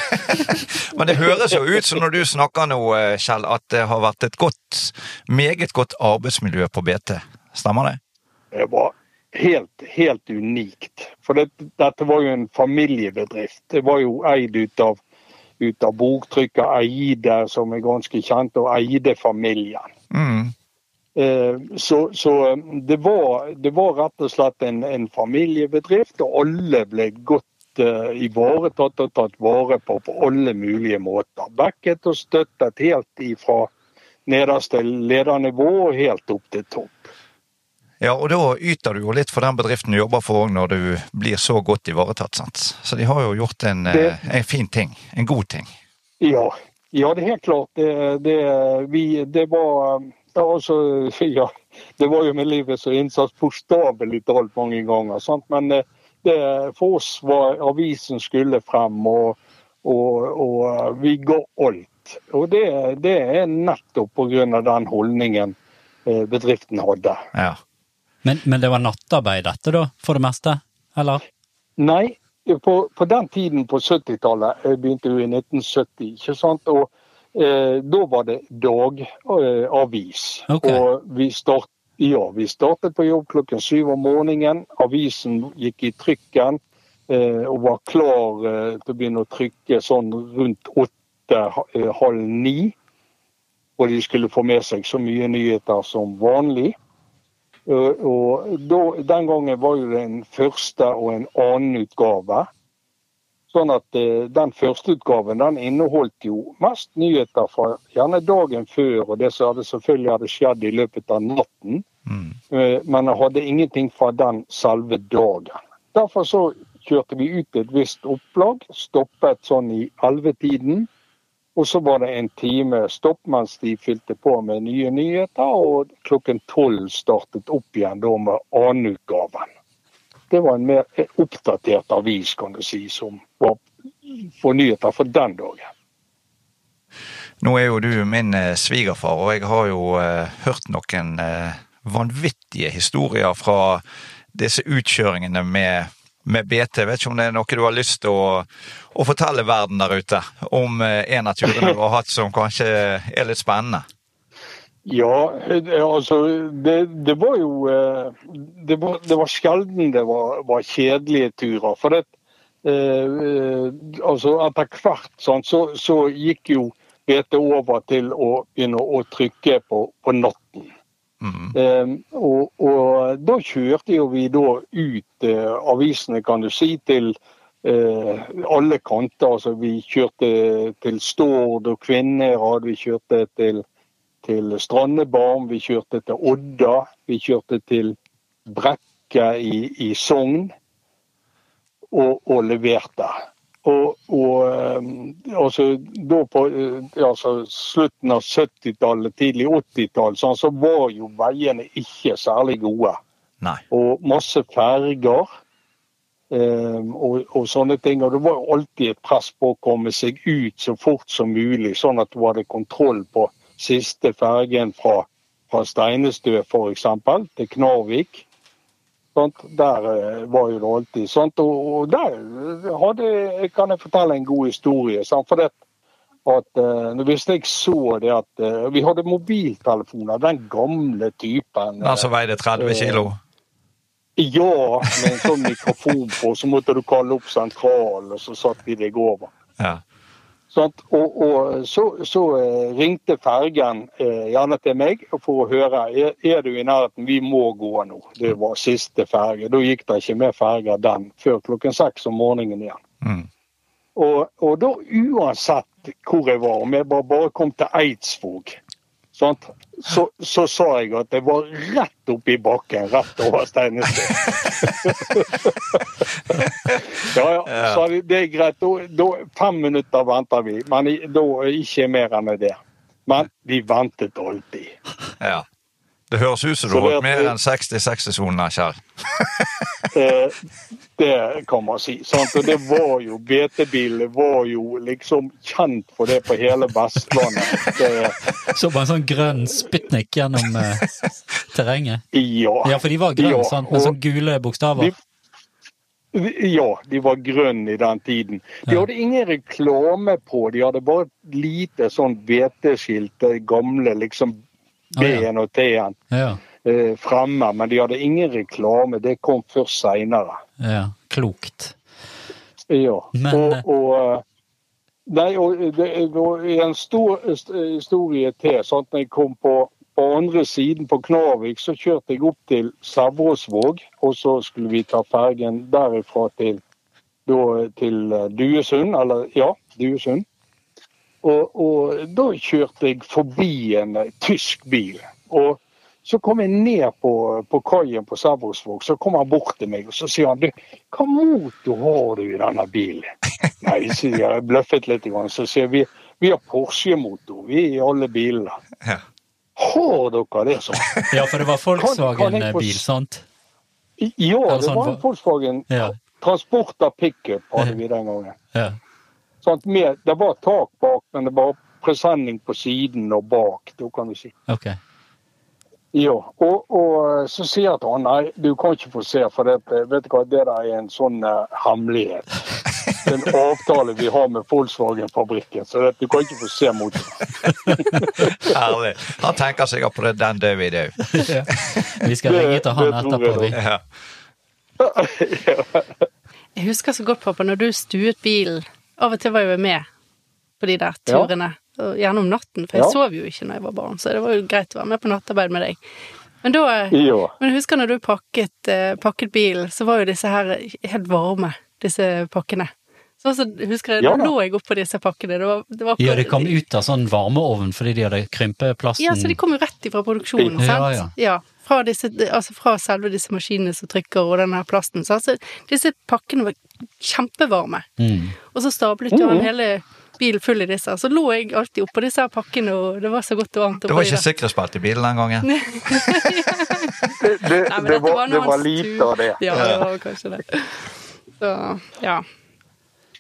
Men det høres jo ut som når du snakker nå, eh, Kjell, at det har vært et godt, meget godt arbeidsmiljø på BT. Stemmer det? Det var helt, helt unikt. For det, dette var jo en familiebedrift. Det var jo eid ut av, ut av boktrykker Eide, som er ganske kjent, og Eide-familien. Mm. Eh, Så, så det, var, det var rett og slett en, en familiebedrift, og alle ble godt eh, ivaretatt og tatt vare på på alle mulige måter. Backet og støttet helt ifra nederste ledernivå og helt opp til topp. Ja, og da yter du jo litt for den bedriften du jobber for òg, når du blir så godt ivaretatt. sant? Så de har jo gjort en, eh, Det- en fin ting. En god ting. Ja, ja det er helt klart. Det, det, vi, det var var, altså, ja, det var jo med livet så innsats bokstavelig talt mange ganger. Sant? Men eh, det, for oss var avisen skulle frem, og, og, og vi ga alt. Og det, det er nettopp pga. den holdningen eh, bedriften hadde. Ja. Men, men det var nattarbeid dette, da, for det meste? Eller? Nei, på, på den tiden på 70-tallet, jeg begynte jo i 1970, ikke sant? og eh, da var det dagavis. Ok. Og vi, start, ja, vi startet på jobb klokken syv om morgenen. Avisen gikk i trykken eh, og var klar eh, til å begynne å trykke sånn rundt åtte, eh, ni. Og de skulle få med seg så mye nyheter som vanlig. Og, Og da, den gangen var jo det en første og en annen utgave. Sånn at eh, Den første utgaven den inneholdt jo mest nyheter fra gjerne dagen før, og det som hadde selvfølgelig hadde skjedd i løpet av natten. Mm. Eh, Men jeg hadde ingenting fra den selve dagen. Derfor så kjørte vi ut et visst opplag, stoppet sånn i ellevetiden. Og så var det en time stopp mens de fylte på med nye nyheter, og klokken tolv startet opp igjen da med annenutgaven. Det var en mer oppdatert avis, kan du si, som var for nyheter for den dagen. Nå er jo du min eh, svigerfar, og jeg har jo eh, hørt noen eh, vanvittige historier fra disse utkjøringene med, med BT. Vet ikke om det er noe du har lyst til å, å fortelle verden der ute om en av turene du har hatt som kanskje er litt spennende? Ja, eh, altså det, det var jo eh, Det var, det var sjelden det var, var kjedelige turer. For det, eh, eh, altså etter hvert sånn, så, så gikk jo BT over til å begynne å trykke på, på natten. Mm. Eh, og, og da kjørte jo vi da ut eh, avisene, kan du si, til eh, alle kanter. Altså vi kjørte til Stord og Kvinner, hadde vi kjørte til til Strandebarm, vi kjørte til Odda, vi kjørte til Brekke i, i Sogn og, og leverte. Og, og og så, da på eh, altså, slutten av 70-tallet, tidlig 80-tall, sånn, så var jo veiene ikke særlig gode. Nei. Og masse ferger. um, og, og sånne ting. Og det var jo alltid et press på å komme seg ut så fort som mulig, sånn at du hadde kontroll på siste fergen fra, fra Steinestø f.eks. til Knarvik. Sånt, Der eh, var jo det alltid. sånt. Og, og der hadde, kan jeg fortelle en god historie. Sant? For det, at uh, Hvis jeg så det at uh, Vi hadde mobiltelefoner, den gamle typen. Den som veide 30 kilo? Ja, med en sånn mikrofon på, så måtte du kalle opp sentralen, og så satt de deg over. Ja. Sant? Og, og så, så eh, ringte fergen eh, gjerne til meg for å høre er, er du i nærheten, vi må gå nå. Det var siste ferge. Da gikk det ikke mer ferger den før klokken seks om morgenen igjen. Mm. Og, og da uansett hvor jeg var, om jeg bare, bare kom til Eidsvåg, sant? Så, så sa jeg at jeg var rett oppi bakken, rett over Steinestø. ja, ja, Så de, det er greit. Da, da, fem minutter venter vi, men da ikke mer enn det. Men vi ventet alltid. ja. Det høres ut som du har vært mer enn 60 soner, Kjell. Eh, det kan man si. Sant? Og det var jo BT-bilen var jo liksom kjent for det på hele Vestlandet. Det, Så bare en sånn grønn spytnik gjennom eh, terrenget. ja. Ja, for de var grønne, Ja, sant? Med sånne gule bokstaver. de- Ja, de var grønne i den tiden. De hadde ingen reklame på, de hadde bare et lite sånn det gamle liksom B-en og T-en Ja, eh, fremme, men de hadde ingen reklame. Det kom først seinere. ja. Klokt. Ja. Men, og, og eh, Nei, og det var en stor eh, historie til. Sant? Når jeg kom på, på andre siden på Knarvik, så kjørte jeg opp til Sævråsvåg. Og så skulle vi ta fergen derifra til, da, til eh, Duesund. Eller ja, Duesund. Og, og da kjørte jeg forbi en eh, tysk bil. Og så kom jeg ned på, på kaien på Sabrosvåg, så kom han bort til meg og så sier han, du, hva motor har du i denne bilen? Nei, sier jeg, jeg bløffet litt, så sier jeg, vi, vi har Porsche-motor, vi i alle bilene. Ja. Har dere det sånn? Ja, for det var kan Volkswagen-bil, sant? Ja, Ja, det sånn var en Volkswagen Ja. Transporter pickup hadde vi den gangen. ja. Sånn, med, det var tak bak, men det var presenning på siden og bak, da kan du si. Ok. Ja, og, og så sier jeg til han nei, du kan ikke få se, for det, vet du hva, det der er en sånn uh, hemmelighet. en avtale vi har med Volkswagen-fabrikken, så det, du kan ikke få se mot Herlig. Han tenker sikkert på det den døde i. Ja. Vi skal ringe til han etterpå, vi. Ja. Jeg husker så godt, pappa, når du stuet bilen. Av og til var jeg med på de der Ja. turene. Og Gjerne om natten, for jeg Ja. sov jo ikke når jeg var barn, så det var jo greit å være med på nattarbeid med deg. Men da Ja. Men jeg husker når du pakket, eh, pakket bilen, så var jo disse her helt varme, disse pakkene. Så, så husker jeg, Ja da lå jeg oppå disse pakkene. Det var, det var Ja, de kom ut av sånn varmeovn fordi de hadde krympet plasten. Ja, så de kom jo rett ifra produksjonen, Ja, sant? ja. fra, disse, altså fra selve disse maskinene som trykker og den her plasten. Så altså, disse pakkene var kjempevarme. Mm. Og så stablet jo han hele bilen full i disse. Så lå jeg alltid oppå disse pakkene, og det var så godt og varmt. Det var ikke sikkerhetsbelte i bilen den gangen. Det, det, Nei, det, var, det var lite av det. Ja, det var kanskje det. Så, ja.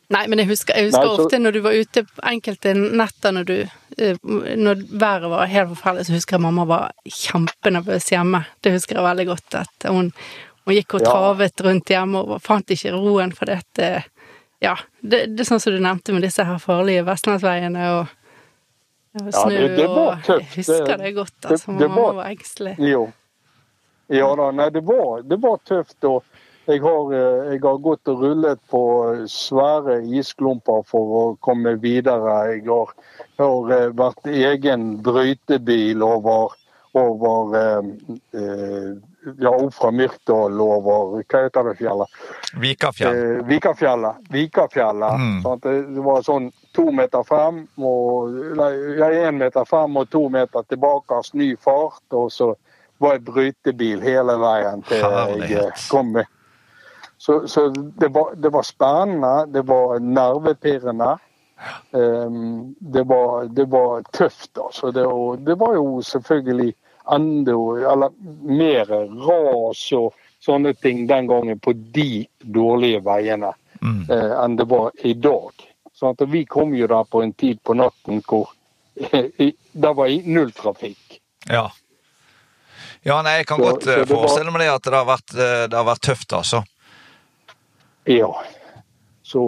Nei, men jeg husker, jeg husker Nei, så- ofte når du var ute enkelte netter når du eh, Når været var helt forferdelig, så husker jeg mamma var kjempenervøs hjemme. Det husker jeg veldig godt. At hun, hun gikk og Ja. travet rundt hjemme og fant ikke roen for dette. Ja, det, det er sånn som du nevnte med disse her farlige vestlandsveiene og, og Ja, det- det var tøft. Jeg husker Det- det godt, altså. det det var- var engstelig. Jo. Ja da, nei, det var, det var tøft. og jeg har, eh, jeg har gått og rullet på svære isklumper for å komme videre. Jeg har, har eh, vært egen brøytebil over, over eh, eh, ja, opp fra Myrtdal over Hva heter det fjellet? Vikafjell. Eh, Vikafjellet. Vikafjellet. Mm. Sånn Det var sånn to meter frem og Nei, ja, én meter frem og to meter tilbake, ny fart. Og så var jeg brøytebil hele veien til jeg eh, kom med. Så, så det, var, det var spennende, det var nervepirrende. Um, det, var, det var tøft, altså. Det, og det var jo selvfølgelig enda Eller mer ras og sånne ting den gangen på de dårlige veiene Mm. eh, enn det var i dag. Sånn at vi kom jo der på en tid på natten hvor det var null trafikk. Ja. Ja, nei, jeg kan Så- godt så eh, det forestille meg det at det har vært, eh, det har vært tøft, altså. Ja. Så,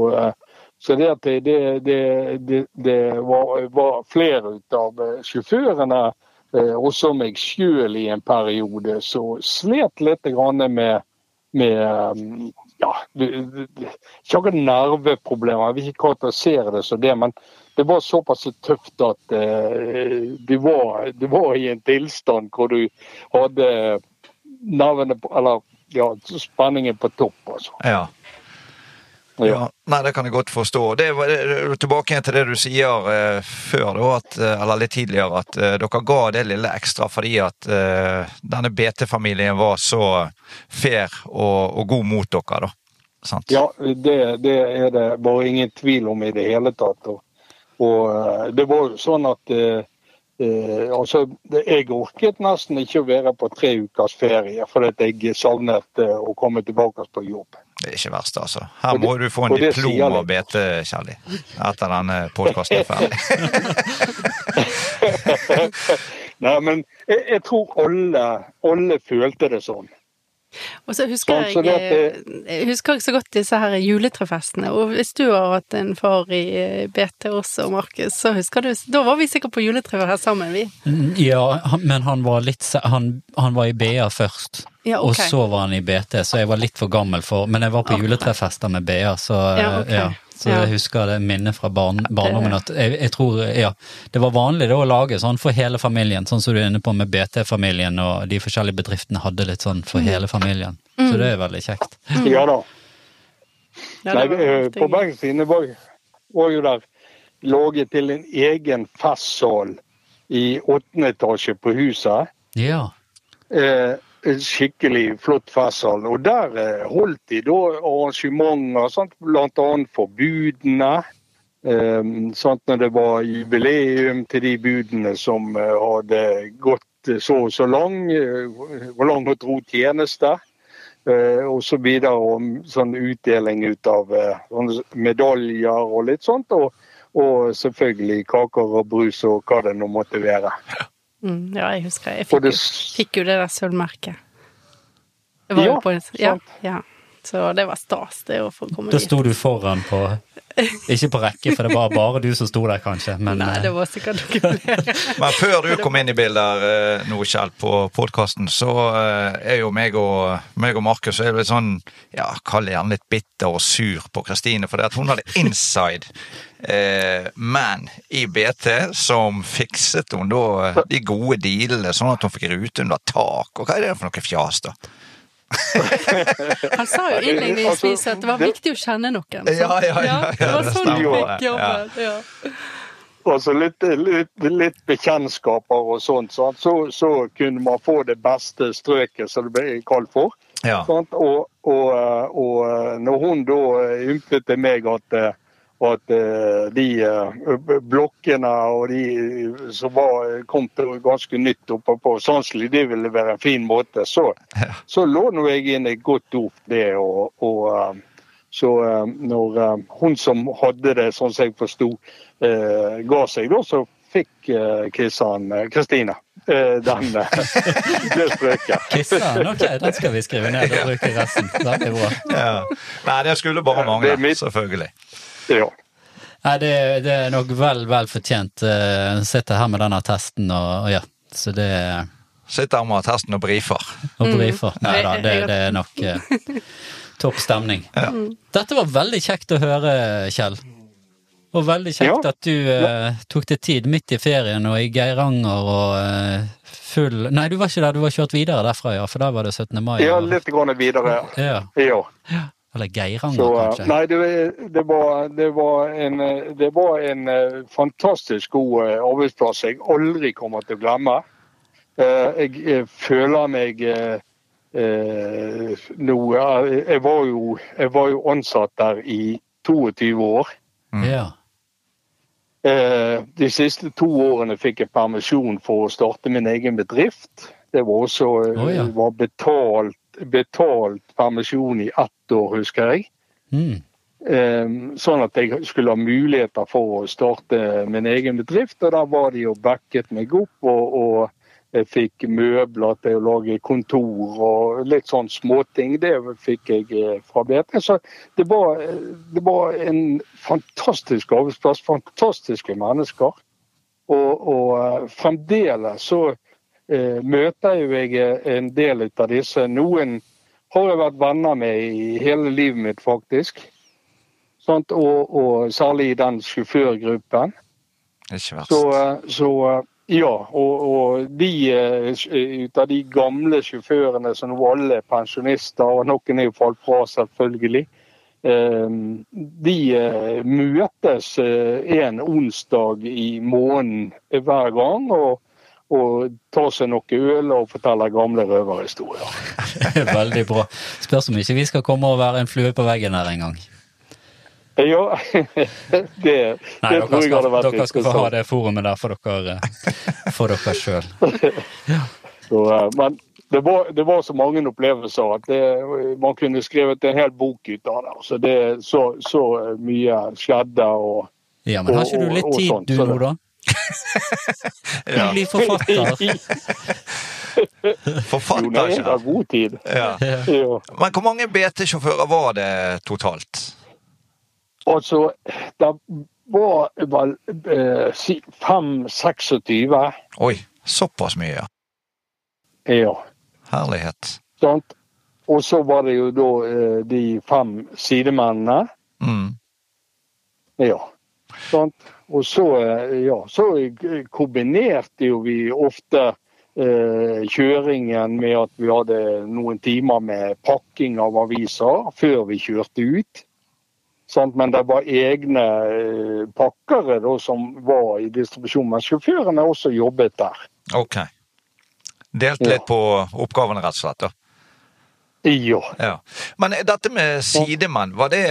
så det at det, det, det, var, var flere av sjåførene, også meg sjøl i en periode, så slet litt med, med um, ja, ikke akkurat nerveproblemer, jeg vil ikke karakterisere det som det, men det var såpass tøft at eh, du, var, du var i en tilstand hvor du hadde nervene eller ja, spenningen på topp, altså. Ja. Ja, nei, det kan jeg godt forstå. Det tilbake igjen til det du sier eh, før, da, at, eh, eller litt tidligere, at eh, dere ga det lille ekstra fordi at eh, denne BT-familien var så fair og, og god mot dere, da. Sant? Ja, det, det er det bare ingen tvil om i det hele tatt. Og, og eh, det var jo sånn at eh, eh, altså, det- Jeg orket nesten ikke å være på tre ukers ferie fordi jeg savnet eh, å komme tilbake på jobb. Det er ikke verst, altså. Her må det- du få en diplom og bete, Kjelli, etter denne podkasten er ferdig. Nei, men jeg, jeg tror alle, alle følte det sånn. Og så husker Sånn, så jeg, det eh, jeg husker ikke så godt disse her juletrefestene. Og hvis du har hatt en far i eh, BT også, Markus, så husker du Da var vi sikkert på juletre her sammen, vi. Mm, Ja, men han var litt Han, han var i BA først, Ja, og så var han i BT, så jeg var litt for gammel for Men jeg var på Ok. juletrefester med BA, så Ja, okay. ja. Så Ja. jeg husker det minnet fra barn, barndommen at jeg, jeg tror Ja, det var vanlig da å lage sånn for hele familien, sånn som du er inne på med BT-familien, og de forskjellige bedriftene hadde litt sånn for hele familien. Så det er veldig kjekt. Ja da. Ja, Nei, eh, på gøy. Bergenstine var, var jo der laget til en egen festsal i åttende etasje på huset. Ja. Eh, en skikkelig flott festsal. Og der eh, holdt de da arrangementer, sant? blant annet for budene. Um, sant? Når det var jubileum til de budene som eh, hadde gått så og så lang, hvor lang og tro tjeneste. Uh, og så videre om sånn utdeling ut av uh, medaljer og litt sånt. Og, og selvfølgelig kaker og brus og hva det nå måtte være. Mm, ja, jeg husker. Jeg fikk det, jo, fikk jo det der sølvmerket. Ja, jo på en, ja, sant. ja. Så det var stas, det å få komme Da dit. sto du foran på Ikke på rekke, for det var bare du som sto der, kanskje. Men Nei, eh, det var sikkert noe flere. Men før du kom inn i bildet eh, nå, Kjell, på podkasten, så eh, er jo meg og, meg og Markus er litt sånn, ja, kall det gjerne litt bitter og sur på Kristine, for det at hun hadde inside eh, man i BT som fikset hun da eh, de gode dealene, sånn at hun fikk rute under tak. Og hva er det for noe fjas, da? Han sa jo innledningsvis at det var viktig å kjenne noen. Ja, ja, ja, ja, det var sånn du fikk jobben. Ja. Altså litt, litt, litt bekjentskaper og sånt. Så, så kunne man få det beste strøket, som det ble kalt for. Ja. Og, og, eh, og eh, når hun da ympet til meg at, eh, at eh, de eh, blokkene og de som var, kom til ganske nytt oppe på Sandsli, det ville være en fin måte, så, så lå nå jeg inn et godt ord det. og, og eh, så eh, når eh, hun som hadde det, sånn som jeg forsto, eh, ga seg, da, så fikk eh, Kristian, eh, Kristine eh, den eh, det strøket. Kristian, ok, den skal vi skrive ned og bruke resten. Det bra. Ja. Nei, det skulle bare mangle, er mitt- år. Nei, det, det er nok vel, vel fortjent. Uh, sitter her med denne testen og, og ja, så det Sitter her med testen og brifer. Og brifer. Nei da, det, det er nok eh, topp stemning. Dette var veldig kjekt å høre, Kjell. Og veldig kjekt Ja. at du eh, tok deg tid midt i ferien og i Geiranger og eh, full Nei, du var ikke der, du var kjørt videre derfra, ja, for da var det 17. mai. ja, litt grann videre. Ja. Ja. Eller Geiranger, Så, kanskje. nei, det, det, var, det, var en, det var en eh, fantastisk god eh, arbeidsplass jeg aldri kommer til å glemme. Eh, Jeg føler meg eh, nå eh, jeg var, jo, jeg var jo ansatt der i 22 år. Ja. Eh, De siste to årene fikk jeg permisjon for å starte min egen bedrift. Det var også oh, ja. var betalt, betalt permisjon i ett år, husker jeg. Mm. Eh, Sånn at jeg skulle ha muligheter for å starte min egen bedrift. Og da var de og backet meg opp. og, og jeg fikk møbler til å lage kontor og litt sånn småting. Det fikk jeg eh, fra BT. Så det var, det var en fantastisk arbeidsplass. Fantastiske mennesker. Og, og eh, fremdeles så eh, møter jo jeg eh, en del av disse. Noen har jeg vært venner med i hele livet mitt, faktisk. Og, og særlig i den sjåførgruppen. Ikke verst. Så, eh, så eh, ja, og, og de eh, ut av de gamle sjåførene som nå alle er pensjonister, og noen er jo falt fra selvfølgelig, eh, de eh, møtes eh, en onsdag i måneden hver gang. og og ta seg noe øl og fortelle gamle røverhistorier. Veldig bra. Spørs om ikke vi skal komme og være en flue på veggen her en gang. Ja, det, det Nei, dere tror jeg hadde vært dere skal få ha det forumet der for dere, eh, for dere sjøl. Eh, men det var, det var så mange opplevelser at det, man kunne skrevet en hel bok ut av det. Så, det, så, så mye skjedde. og Ja, men har ikke du litt tid du nå, da? Du blir forfatter. Jo, nei, Forfatter, jeg har god tid. Ja. Ja. Men hvor mange BT-sjåfører var det totalt? Altså, det var vel eh, si- 5-26. Oi, såpass mye, ja. Ja. Herlighet. Sånt. Og så var det jo da eh, de fem sidemennene. Mm. Ja. Sant? Og så, eh, ja, så kombinerte jo vi ofte eh, kjøringen med at vi hadde noen timer med pakking av aviser før vi kjørte ut. Men det var egne eh, pakkere da, som var i distribusjon, men sjåførene også jobbet der. Ok. Delt Ja. litt på oppgavene, rett og slett. da. Ja. Ja. Men dette med sidemann, var det,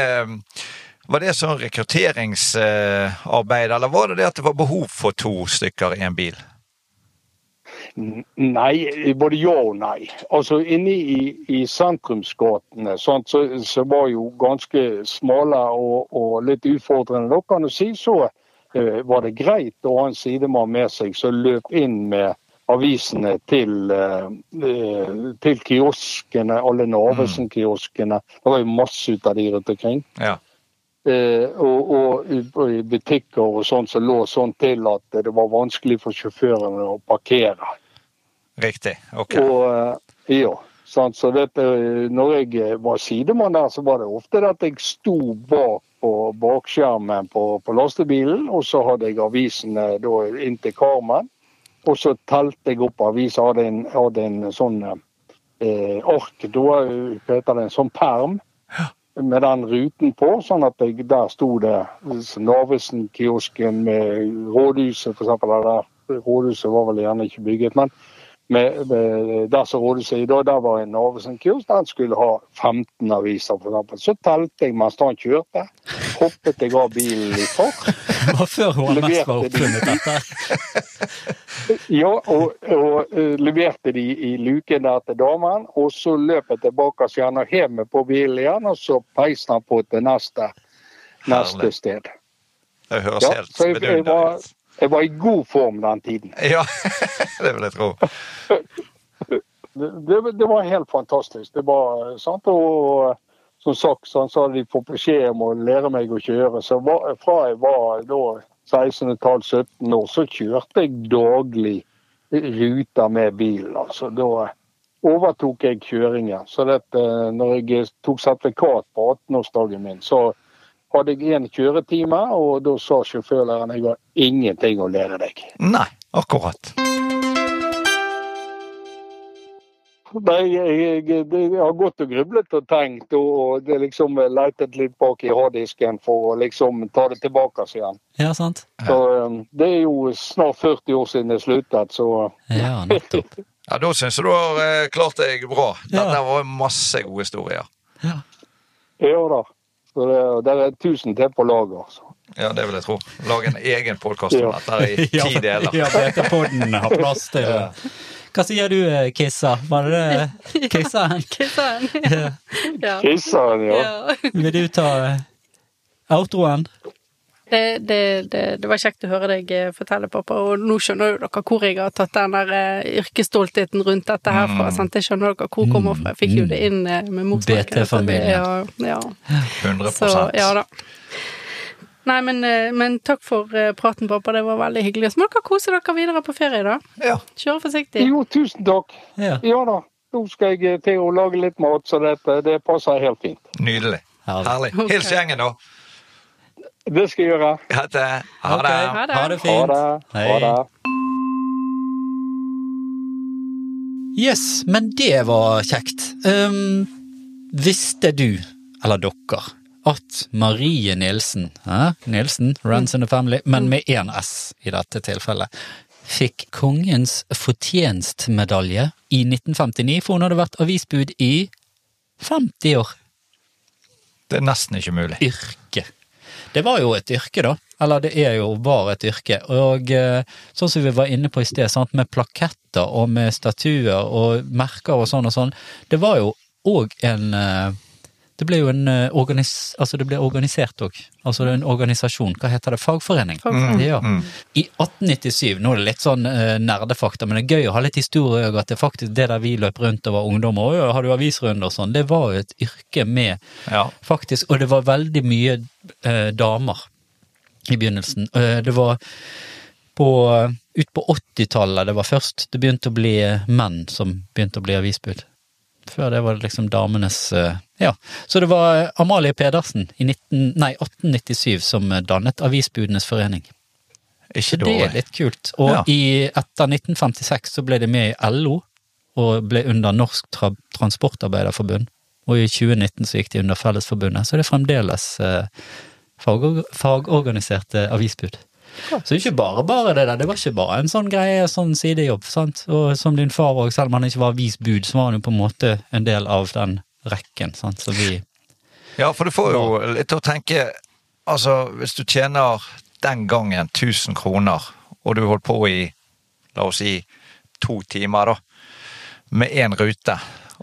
var det sånn rekrutteringsarbeid, eller var det det at det var behov for to stykker i en bil? Nei, både ja og nei. Altså Inne i, i sentrumsgatene så, så var jo ganske smale og, og litt utfordrende, da kan du si, så uh, var det greit å ha en sidemann med seg som løp inn med avisene til, eh, til kioskene, alle Narvesen-kioskene. Det var jo masse ut av de rundt omkring. Ja. Eh, og, og, i- butikker og sånn som lå sånn til at det var vanskelig for sjåførene å parkere. Riktig. Ok. Og eh, ja, så dette, når jeg var sidemann der, så var det ofte at jeg sto bak på bakskjermen på, på lastebilen, og så hadde jeg avisene da inntil karmen. Og så telte jeg opp aviser, hadde en, hadde en sånn eh, ark, da heter det, en sånn perm. Med den ruten på, sånn at jeg, der sto det Narvesen-kiosken med rådhuset. Der. Rådhuset var vel gjerne ikke bygget, men med, med, det som rådhuset i dag, der var en Narvesen-kurs der han skulle ha 15 aviser, for eksempel. Så telte jeg mens han kjørte. Hoppet jeg av bilen i fart. Det var før HMS var oppfunnet dette. Ja, og, og eh, leverte de i luken der til damen. Og så løp jeg tilbake igjen og hev meg på bilen igjen, og så peiste han på til neste, neste sted. Det høres Ja, helt jeg, ut. Jeg var i god form den tiden. Ja, det vil jeg tro. Det, det, var helt fantastisk. Det var sant, og som sagt så så hadde de fått beskjed om å lære meg å kjøre. Så var, fra jeg var da 16,5-17 år, så kjørte jeg daglig ruter med bilen. Altså. Da overtok jeg kjøringen. Så dette, når jeg tok sertifikat på 18-årsdagen min, så hadde jeg én kjøretime, og da sa sjåførlæreren jeg har ingenting å lære deg. Nei, akkurat. Nei, jeg, jeg, jeg har gått og grublet og tenkt og, og det liksom letet litt bak i harddisken for å liksom ta det tilbake igjen. Ja, sant? Så um, Det er jo snart 40 år siden det sluttet, så Ja, nettopp. Ja, Da syns jeg du har eh, klart deg bra. Ja. Dette var masse gode historier. Ja. ja da. Så det, det er tusen til på lager. Altså. Ja, det vil jeg tro. Lag en egen podkast om Ja. dette i ti deler. Ja, BT-podden har plass til det. Hva sier du, eh, Kissa? Var det det? Sa han? Ja. Ja. Kissan, ja. ja. Vil du ta eh, outroen? Det, det, det, det var kjekt å høre deg eh, fortelle, pappa. Og nå skjønner jo dere hvor jeg har tatt den der eh, yrkesstoltheten rundt dette her fra. sant? Jeg skjønner dere hvor kommer fra. Jeg fikk jo det inn eh, med morsmelken. BT-familien. Ja, ja. 100 Så ja da. Nei, men, men takk for praten, pappa. Det var veldig hyggelig. Så må dere kose dere videre på ferie, da. Ja. Kjøre forsiktig. Jo, tusen takk. Ja. Ja da. Nå skal jeg til å lage litt mat, så dette, det passer helt fint. Nydelig. Herlig. Herlig. Hils gjengen, da. Det skal jeg gjøre. Ha det. Ha det. det. Ha det. Ha det Ha fint. det. Ha det. Yes, men det var kjekt. Um, visste du, eller dere, at Marie Nilsen, eh? Nilsen, runs in the family, men med én S i dette tilfellet, fikk kongens fortjenstmedalje i 1959, for hun hadde vært avisbud i 50 år. Det er nesten ikke mulig. yrke. Det var jo et yrke, da. Eller det er jo var et yrke. Og eh, sånn som vi var inne på i sted, sant? med plaketter og med statuer og merker og sånn og sånn, det var jo òg en eh, Det ble jo en eh, organis... Altså det ble organisert òg. Altså det er en organisasjon. Hva heter det? Fagforening. Fagforening. Ja. I 1897, nå er det litt sånn uh, nerdefakta, men det er gøy å ha litt historie òg, at det faktisk det der vi løp rundt og var ungdommer, og hadde har du avisrunde og sånn, det var jo et yrke med Ja. faktisk, og det var veldig mye uh, damer i begynnelsen. Uh, det var på, ut på 80-tallet det var først det begynte å bli menn som begynte å bli avisbud. Før det var det liksom damenes eh, Ja. Så det var Amalie Pedersen i 19, nei, 1897 som dannet Avisbudenes forening. Ikke Det er litt kult. Og Ja. i, etter 1956 så ble de med i LO, og ble under Norsk tra Transportarbeiderforbund. Og i 2019 så gikk de under Fellesforbundet, så det er fremdeles eh, fagorganiserte avisbud. Så ikke bare bare det der, det var ikke bare en sånn greie, sånn sidejobb, sant. Og som din far òg, selv om han ikke var avisbud, så var han jo på en måte en del av den rekken, sant. Så vi Ja, for du får jo litt å tenke Altså, hvis du tjener den gangen 1000 kroner, og du holdt på i, la oss si, to timer, da, med én rute.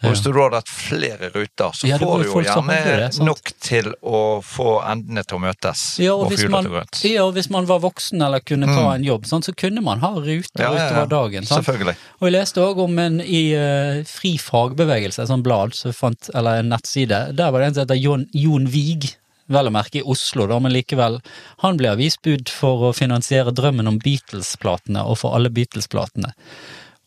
Og hvis du hadde hatt flere ruter, så Ja, får du jo gjerne det, nok til å få endene til å møtes. Ja, og og hvis man, ja, og hvis man var voksen eller kunne ta en jobb, sånn, så kunne man ha ruter ja. utover dagen. Sånn. Selvfølgelig. Og jeg leste òg om en i uh, Fri fagbevegelse, et sånt blad, så fant, eller en nettside. Der var det en som heter Jon, Jon Vig. vel å merke i Oslo, da, men likevel. Han ble avisbud for å finansiere drømmen om Beatles-platene, og for alle Beatles-platene.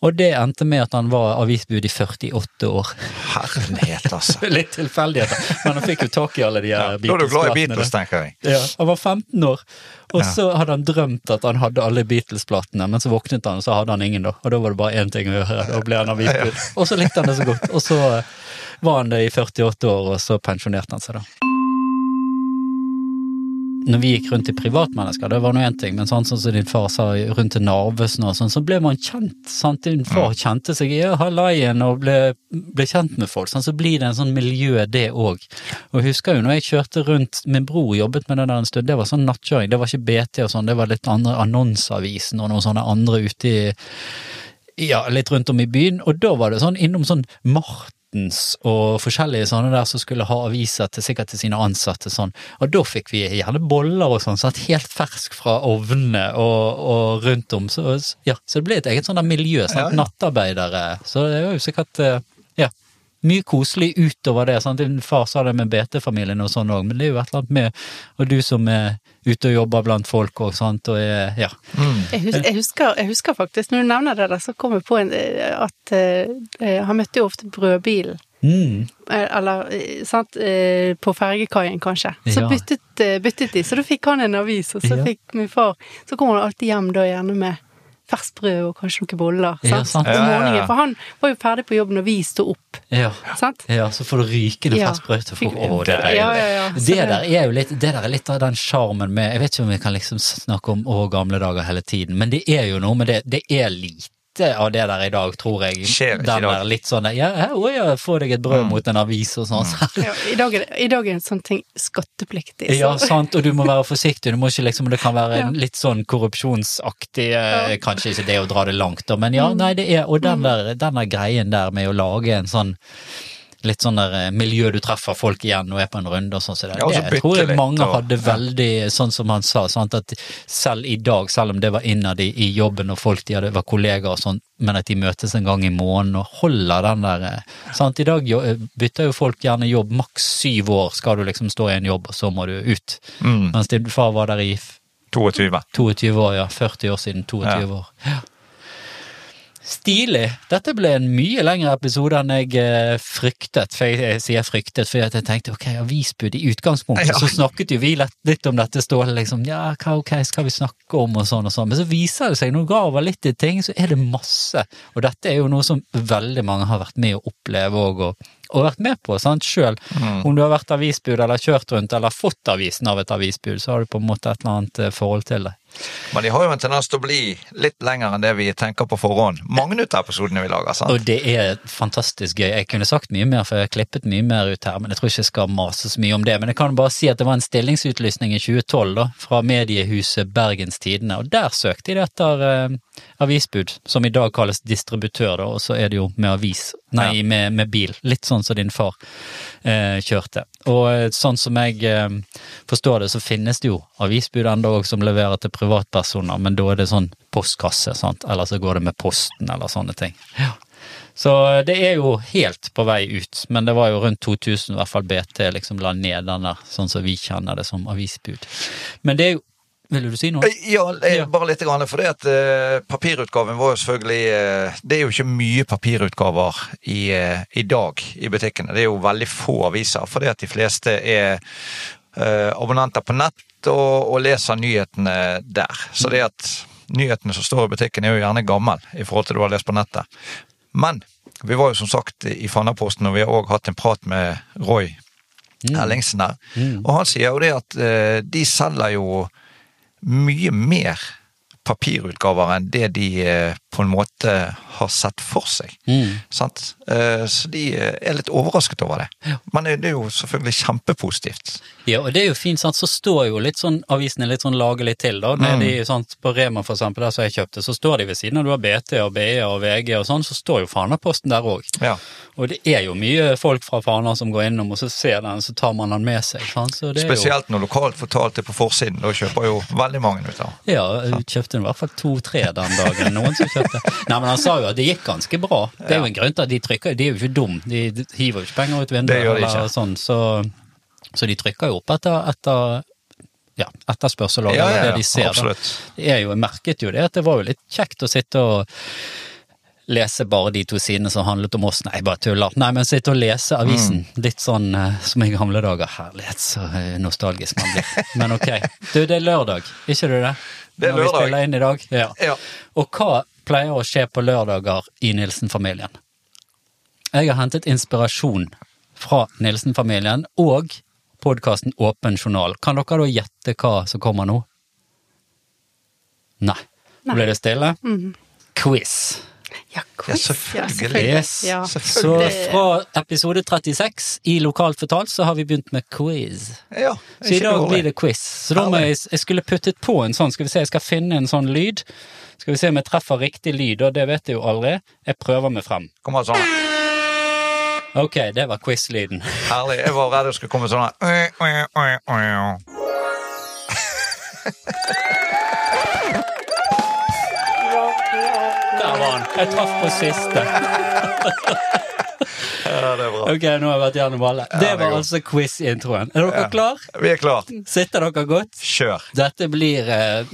Og det endte med at han var avisbud i 48 år. Herlighet, altså. Litt tilfeldigheter, men han fikk jo tak i alle de Ja, her da er du glad i Beatles-platene. Tenker jeg. Ja, han var 15 år, og Ja. så hadde han drømt at han hadde alle Beatles-platene, men så våknet han, og så hadde han ingen, da. Og da var det bare én ting å gjøre, da ble han avisbud. Og så likte han det så godt, og så eh, var han det i 48 år, og så pensjonerte han seg, da. Når vi gikk rundt til privatmennesker, det var nå én ting, men sånn, sånn som din far sa, rundt til Narvesen og sånn, så ble man kjent. sant? Din far kjente seg i hallaien og ble, ble kjent med folk. Sånn, så blir det en sånn miljø, det òg. Og jeg husker jo når jeg kjørte rundt, min bror jobbet med det der en stund, det var sånn nattkjøring, det var ikke BT og sånn, det var litt andre Annonsavisen og noen sånne andre ute i ja, litt rundt om i byen, og da var det sånn innom sånn Martens og forskjellige sånne der som skulle ha aviser til sikkert til sine ansatte sånn, og da fikk vi gjerne boller og sånn, satt helt fersk fra ovnene og, og rundt om, så ja, så det ble et eget sånn der miljø, sant, Ja, ja. nattarbeidere, så det var jo sikkert, eh, ja, mye koselig utover det, sant, din far sa det med BT-familien og sånn òg, men det er jo et eller annet med, og du som er ute og jobber blant folk og sant, og er, ja, Jeg husker, jeg, husker, jeg husker faktisk, når du nevner det der, så kom jeg på en, eh, at uh, han møtte jo ofte brødbilen. mm, Eller, sant, eh, på fergekaien kanskje. Så Ja. byttet, byttet de, så da fikk han en avis, og så Ja. fikk min far Så kom han alltid hjem da gjerne med ferskt brød og kanskje noen boller. Ja, Sant? sant. Om Ja, ja, ja. morgenen, for han var jo ferdig på jobb når vi sto opp. ja. Sant? Ja, så får du rykende Ja. ferskt brød til folk. Å, det er deilig. Ja, ja, ja. Det det- der er jo litt, det der er litt av den sjarmen med Jeg vet ikke om vi kan liksom snakke om å gamle dager hele tiden, men det er jo noe med det. Det er lite av det der i dag, tror jeg. Skjer ikke i dag. litt sånn Ja, å ja, få deg et brød Mm. mot en avis og sånn. Ja, i, dag er, det- I dag er en sånn ting skattepliktig. Ja, sant, og du må være forsiktig. Du må ikke liksom, Det kan være Ja. litt sånn korrupsjonsaktig, eh, Ja. kanskje ikke det å dra det langt, da, men ja, nei, det er Og den der, den der greien der med å lage en sånn Litt sånn der eh, miljø du treffer folk igjen og er på en runde og sånn Så det. Ja, og så det bytte tror jeg mange og- hadde veldig, sånn som han sa, sant, at selv i dag, selv om det var innad i, i jobben og folk de hadde, var kollegaer og sånn, men at de møtes en gang i måneden og holder den der eh, sant, I dag jo, eh, bytter jo folk gjerne jobb, maks syv år skal du liksom stå i en jobb, og så må du ut. Mm. Mens din far var der i 22. 22 år, ja. 40 år siden 22 Ja. år. Ja. Stilig. Dette ble en mye lengre episode enn jeg eh, fryktet. For jeg, sier fryktet fordi jeg tenkte ok, avisbud i utgangspunktet, Ja. så snakket jo vi litt, litt om dette Ståle, liksom. Ja, hva ok, skal vi snakke om og sånn og sånn. Men så viser det seg, når du graver litt i ting, så er det masse. Og dette er jo noe som veldig mange har vært med å oppleve òg, og, og vært med på sant, sjøl. Mm. Om du har vært avisbud eller kjørt rundt eller fått avisen av et avisbud, så har du på en måte et eller annet eh, forhold til det. Men de har jo en tendens til å bli litt lenger enn det vi tenker på forhånd. Mange ut av episodene vi lager, sant? Og det er fantastisk gøy. Jeg kunne sagt mye mer, for jeg har klippet mye mer ut her, men jeg tror ikke jeg skal mase så mye om det. Men jeg kan bare si at det var en stillingsutlysning i 2012 da, fra mediehuset Bergens Tidende, og der søkte de etter eh, avisbud, som i dag kalles distributør, da, og så er det jo med avis, nei, med, med bil. Litt sånn som din far eh, kjørte. Og eh, sånn som jeg eh, forstår det, så finnes det jo avisbud òg som leverer til privatpersoner, men da er det sånn postkasse, sant, eller så går det med posten eller sånne ting. Ja. Så eh, det er jo helt på vei ut, men det var jo rundt 2000 i hvert fall BT liksom la ned den der, sånn som vi kjenner det som avisbud. Men det er jo Ville du si noe? Ja, eh, bare litt, grann, for det at eh, papirutgaven var jo selvfølgelig eh, Det er jo ikke mye papirutgaver i, eh, i dag i butikkene. Det er jo veldig få aviser, fordi at de fleste er eh, abonnenter på nett og, og leser nyhetene der. Så det at nyhetene som står i butikken er jo gjerne gammel i forhold til det du har lest på nettet. Men vi var jo som sagt i Fannaposten, og vi har òg hatt en prat med Roy Ellingsen her. Og han sier jo det at eh, de selger jo mye mer papirutgaver enn det de eh, på en måte har sett for seg. Mm. Sant? Eh, Så de eh, er litt overrasket over det. Men det er jo selvfølgelig kjempepositivt. Ja, og det er jo fint, sant, så står jo litt sånn, avisene litt sånn lagelig til, da. Mm. De, sant, på Rema for eksempel, der som jeg kjøpte, så står de ved siden av, du har BT og BE og VG og sånn, så står jo Fanaposten der òg. Ja. Og det er jo mye folk fra Fana som går innom, og så ser den, så tar man den med seg. Sant? Så det Spesielt når lokalt fortalt er på forsiden. Da kjøper jo veldig mange ut av. Jo, ja, jeg kjøpte i hvert fall to-tre den dagen. Noen som kjøpte. Nei, men han sa jo at det gikk ganske bra. Det er jo en grunn til at de trykker, de er jo ikke dum. De hiver jo ikke penger ut vinduet eller sånn, så Så de trykker jo opp etter, etter ja, etterspørsel og Ja, ja, det de ser. da. absolutt. Det er jo, jeg merket jo det, at det var jo litt kjekt å sitte og lese bare de to sidene som handlet om oss. Nei, bare tuller. Nei, men sitte og lese avisen. Mm. Litt sånn uh, som i gamle dager. Herlighet, så eh, nostalgisk man blir. Men ok. Du, det er lørdag, ikke du det? Det er Når vi lørdag. spiller inn i dag. Ja. Ja. Og hva pleier å skje på lørdager i Nilsen-familien? Jeg har hentet inspirasjon fra Nilsen-familien og podkasten Åpen journal. Kan dere da gjette hva som kommer nå? Nei. Nei. Ble det stille? Quiz. Ja, quiz. selvfølgelig. Yes. Ja. Så fra episode 36 i Lokalt fortalt, så har vi begynt med quiz. Ja, Så i dag blir det quiz. Så da må jeg, jeg skulle puttet på en sånn, skal vi se, jeg skal finne en sånn lyd. Skal vi se om jeg treffer riktig lyd, og det vet jeg jo aldri. Jeg prøver meg frem. Kommer sånn. Ok, det var quiz-lyden. Herlig. Jeg var redd det skulle komme sånn her. Der var han. Jeg traff på siste. Ja, det er bra. Ok, nå har jeg vært gjennom alle. Det det var godt. altså quiz-introen. Er dere Ja. klar? Vi er klar. Sitter dere godt? Kjør. Dette blir eh,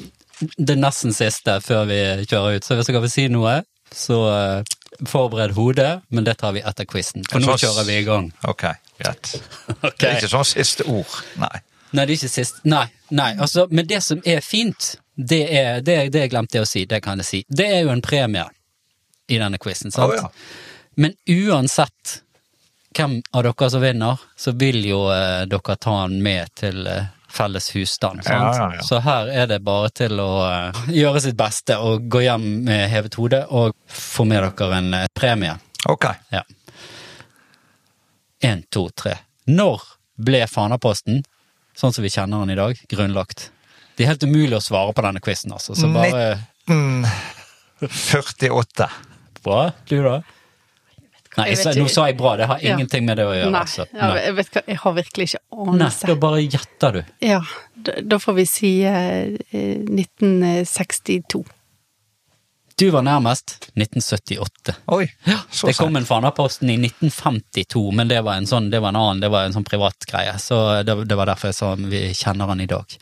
det nesten siste før vi kjører ut, så hvis dere vil si noe, så eh, forbered hodet, men det tar vi etter quizen. For nå kjører vi i gang. Ok, greit. okay. Det er ikke sånn siste ord. Nei. Nei, det er ikke sist. Nei, nei, altså, men det som er fint, det er det, det glemte jeg å si, det kan jeg si. Det er jo en premie i denne quizen, sant? Oh, ja. Men uansett hvem av dere som vinner, så vil jo eh, dere ta den med til eh, felles husstand. Sant? Ja, ja, ja. Så her er det bare til å eh, gjøre sitt beste og gå hjem med hevet hode og få med dere en eh, premie. Ok. Ja. Én, to, tre. Når ble Fanaposten, sånn som vi kjenner den i dag, grunnlagt? Det er helt umulig å svare på denne quizen, altså. Så bare 1948. Bra. Du, da? Nei, jeg, Jeg nå sa jeg bra. Det har Ja. ingenting med det å gjøre. Nei, altså. Nei. jeg vet hva, jeg har virkelig ikke anelse. da bare gjetter du. Ja, da, da får vi si eh, eh, 1962. Du var nærmest 1978. Oi, Ja, så det kom en en Fanaposten i 1952, men det var en sånn, det var en annen, det var en sånn privat greie. Så det, det var derfor jeg sa vi kjenner han i dag.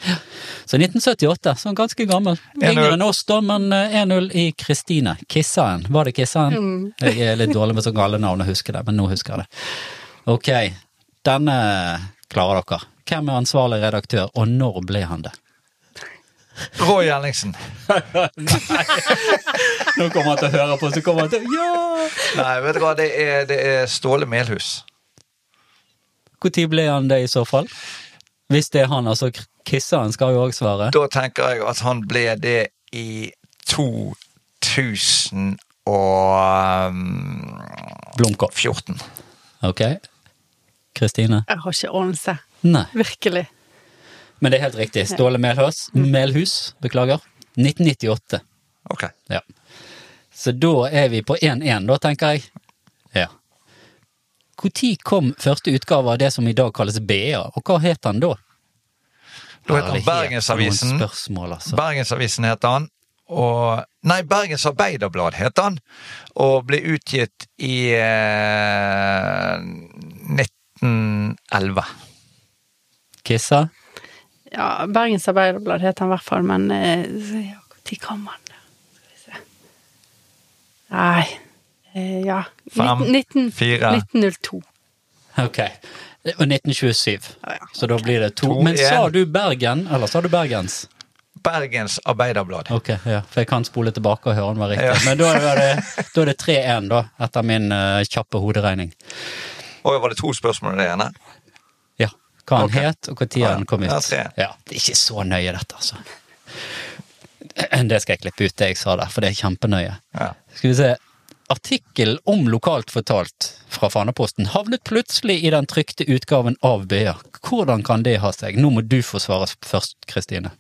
Så 1978, så ganske gammel. 1-0. Yngre enn oss da, men eh, 1-0 i Kristine. Kissaen, var det Kissaen? Jeg er litt dårlig med så gale navn å huske det, men nå husker jeg det. Ok, denne klarer dere. Hvem er ansvarlig redaktør, og når ble han det? Roy Ellingsen. Nå kommer han til å høre på, så kommer han til Ja! Nei, vet du hva, det er, det er Ståle Melhus. Når ble han det i så fall? Hvis det er han, altså Kisseren skal jo òg svare. Da tenker jeg at han ble det i 2014. Blomkopf. Ok. Kristine? Jeg har ikke anelse. Nei. Virkelig. Men det er helt riktig. Ståle Melhus. Melhus, beklager. 1998. Ok. Ja. Så da er vi på 1-1, da, tenker jeg. Ja. Når kom første utgave av det som i dag kalles BA, og hva het han da? Da Herlighet, han Bergensavisen. altså. Bergensavisen het han. Og Nei, Bergens Arbeiderblad het han. Og ble utgitt i eh, 1911. Kissa? Ja, Bergens Arbeiderblad het han i hvert fall, men eh, ja, når kom han? Skal vi se. Nei eh, Ja. Fem, 19, fire. 1902. Ok. Og 1927. Ja, ja. Så da blir det to. To Men sa du Bergen, eller sa du Bergens? Bergens Arbeiderblad. Ok, ja, for jeg kan spole tilbake og høre om det var riktig. Ja. Men da er det, da er det 3-1, da, etter min uh, kjappe hoderegning. Og var det to spørsmål i det ene? Hva han okay. het, og når Ja, han kom ut. Ja, det er ikke så nøye, dette, altså. Det skal jeg klippe ut, det jeg sa der, for det er kjempenøye. Ja. Skal vi se. Artikkel om Lokalt fortalt fra Fanaposten havnet plutselig i den trykte utgaven av BA. Hvordan kan det ha seg? Nå må du få svare først, Kristine.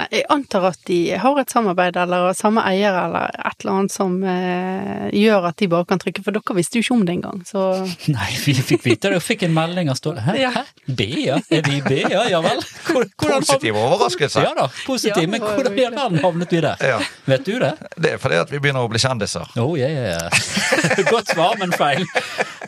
Nei, jeg antar at de har et samarbeid eller samme eier eller et eller annet som eh, gjør at de bare kan trykke, for dere visste jo ikke om det engang, så Nei, vi fikk vite det og fikk en melding av Ståle. Hæ? Ja. Hæ? BA? Er vi i BA? Ja vel? Hvordan Positiv overraskelse. Ja da, positiv. Ja, Men hvordan i all verden havnet vi der? Ja. Vet du det? Det er fordi at vi begynner å bli kjendiser. Oh yeah. Godt svar, men feil.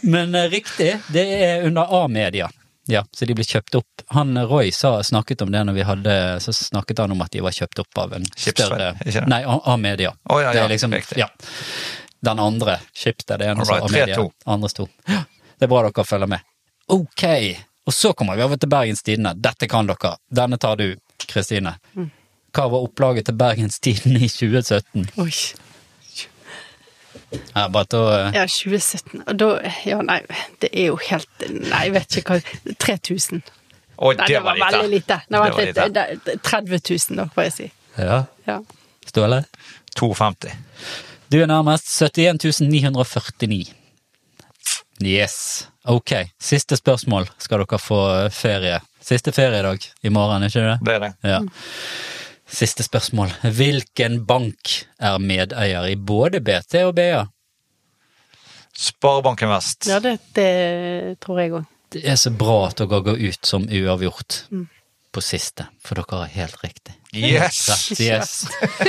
Men eh, riktig, det er under A-media. Ja, så de ble kjøpt opp. Han Roy sa, snakket om det når vi hadde Så snakket han om at de var kjøpt opp av en større? Nei, av media. Oh, ja, det er liksom, riktig. ja. Den andre Schibsted, det ene noe Alright, av media. 3-2. Andre Det er bra dere følger med. Ok, og så kommer vi over til Bergens Tidende. Dette kan dere. Denne tar du, Kristine. Mm. Hva var opplaget til Bergens Tidende i 2017? Oi. Ja, bare til å Ja, 2017. Og da Ja, nei, det er jo helt Nei, jeg vet ikke hva 3000. Oi, Nei, det det var lite. veldig lite. Det var Det var litt, det- 30 000, da, får jeg si. Ja, Ja. Ståle? 52. Du er nærmest 71 949. Yes. Ok, siste spørsmål skal dere få ferie. Siste feriedag i morgen, ikke det? Det er det. Ja. Siste spørsmål. Hvilken bank er medeier i både BT og BA? Sparebanken Vest. Ja, det, det tror jeg òg. Det er så bra at dere går ut som uavgjort på siste, for dere har helt riktig. Yes! Rett, yes.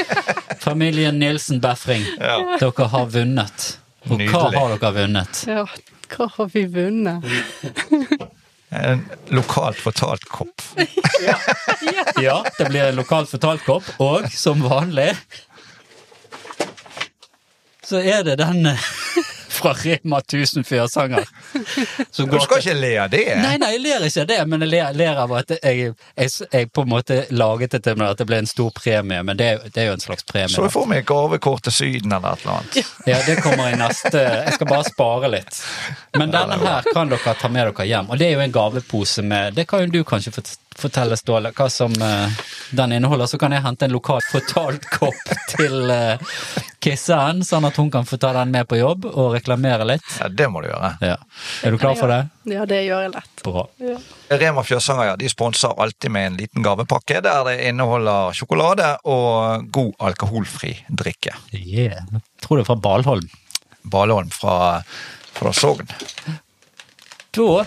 Familien Nilsen Befring, Ja. dere har vunnet. Og hva har dere vunnet? Ja, hva har vi vunnet? En lokalt fortalt kopp. Ja, det blir en lokalt fortalt kopp, og som vanlig så er det den eh, fra Rema 1000 Fjørsanger. Du skal til ikke le av det! Nei, nei, jeg ler ikke av det, men jeg ler, ler av at jeg, jeg, jeg på en måte laget det til meg at det ble en stor premie, men det, det er jo en slags premie. Så jeg får meg gavekort til Syden eller et eller annet. Ja, det kommer i neste Jeg skal bare spare litt. Men denne her kan dere ta med dere hjem, og det er jo en gavepose med Det kan jo du kanskje fort- fortelle, Ståle, hva som uh, den inneholder. Så kan jeg hente en lokal fortalt kopp til uh, Kissen, sånn at hun kan få ta den med på jobb og reklamere litt. Ja, det må du gjøre. Ja. Er du klar for det? Ja, det gjør jeg lett. Bra. Ja. Rema Fjøsanger ja, de sponser alltid med en liten gavepakke der det inneholder sjokolade og god alkoholfri drikke. Yeah. Jeg tror det er fra Balholm. Balholm fra, fra Sogn. Da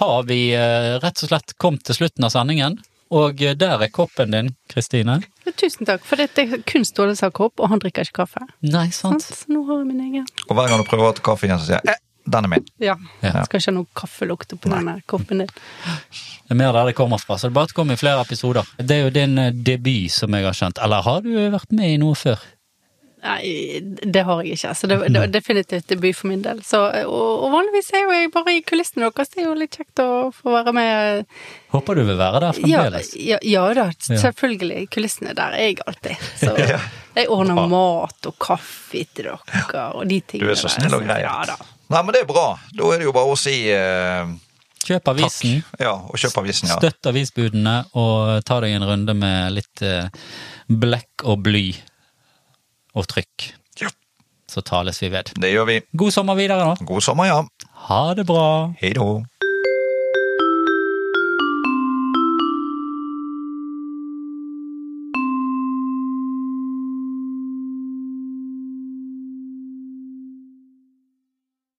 har vi eh, rett og slett kommet til slutten av sendingen, og eh, der er koppen din, Kristine. Tusen takk, for det er kun Ståle som har kopp, og han drikker ikke kaffe. Nei, sant? Så nå har jeg min egen. Og hver gang du prøver å ta kaffe igjen, så sier jeg eh, den er min. Ja. Ja. Skal ikke ha noe kaffelukt på denne koppen din. Det er mer der det kommer fra, så det bare kommer i flere episoder. Det er jo din eh, debut, som jeg har skjønt. Eller har du vært med i noe før? Nei, det har jeg ikke. Så det, var er definitivt debut for min del. Så, og, og vanligvis er jo jeg bare i kulissene deres. Det er jo litt kjekt å få være med. Håper du vil være der fremdeles. ja, ja da, selvfølgelig. Kulissene der er jeg alltid. Så jeg ordner mat og kaffe til dere og de tingene Du er så snill og grei. Ja da. Nei, men det er bra. Da er det jo bare å si eh, Kjøp takk. avisen, Ja, og kjøp avisen, ja. støtt avisbudene, og ta deg en runde med litt eh, blekk og bly og trykk. ja. Så tales vi ved. Det gjør vi. God sommer videre, nå. God sommer, ja. Ha det bra. Hei då.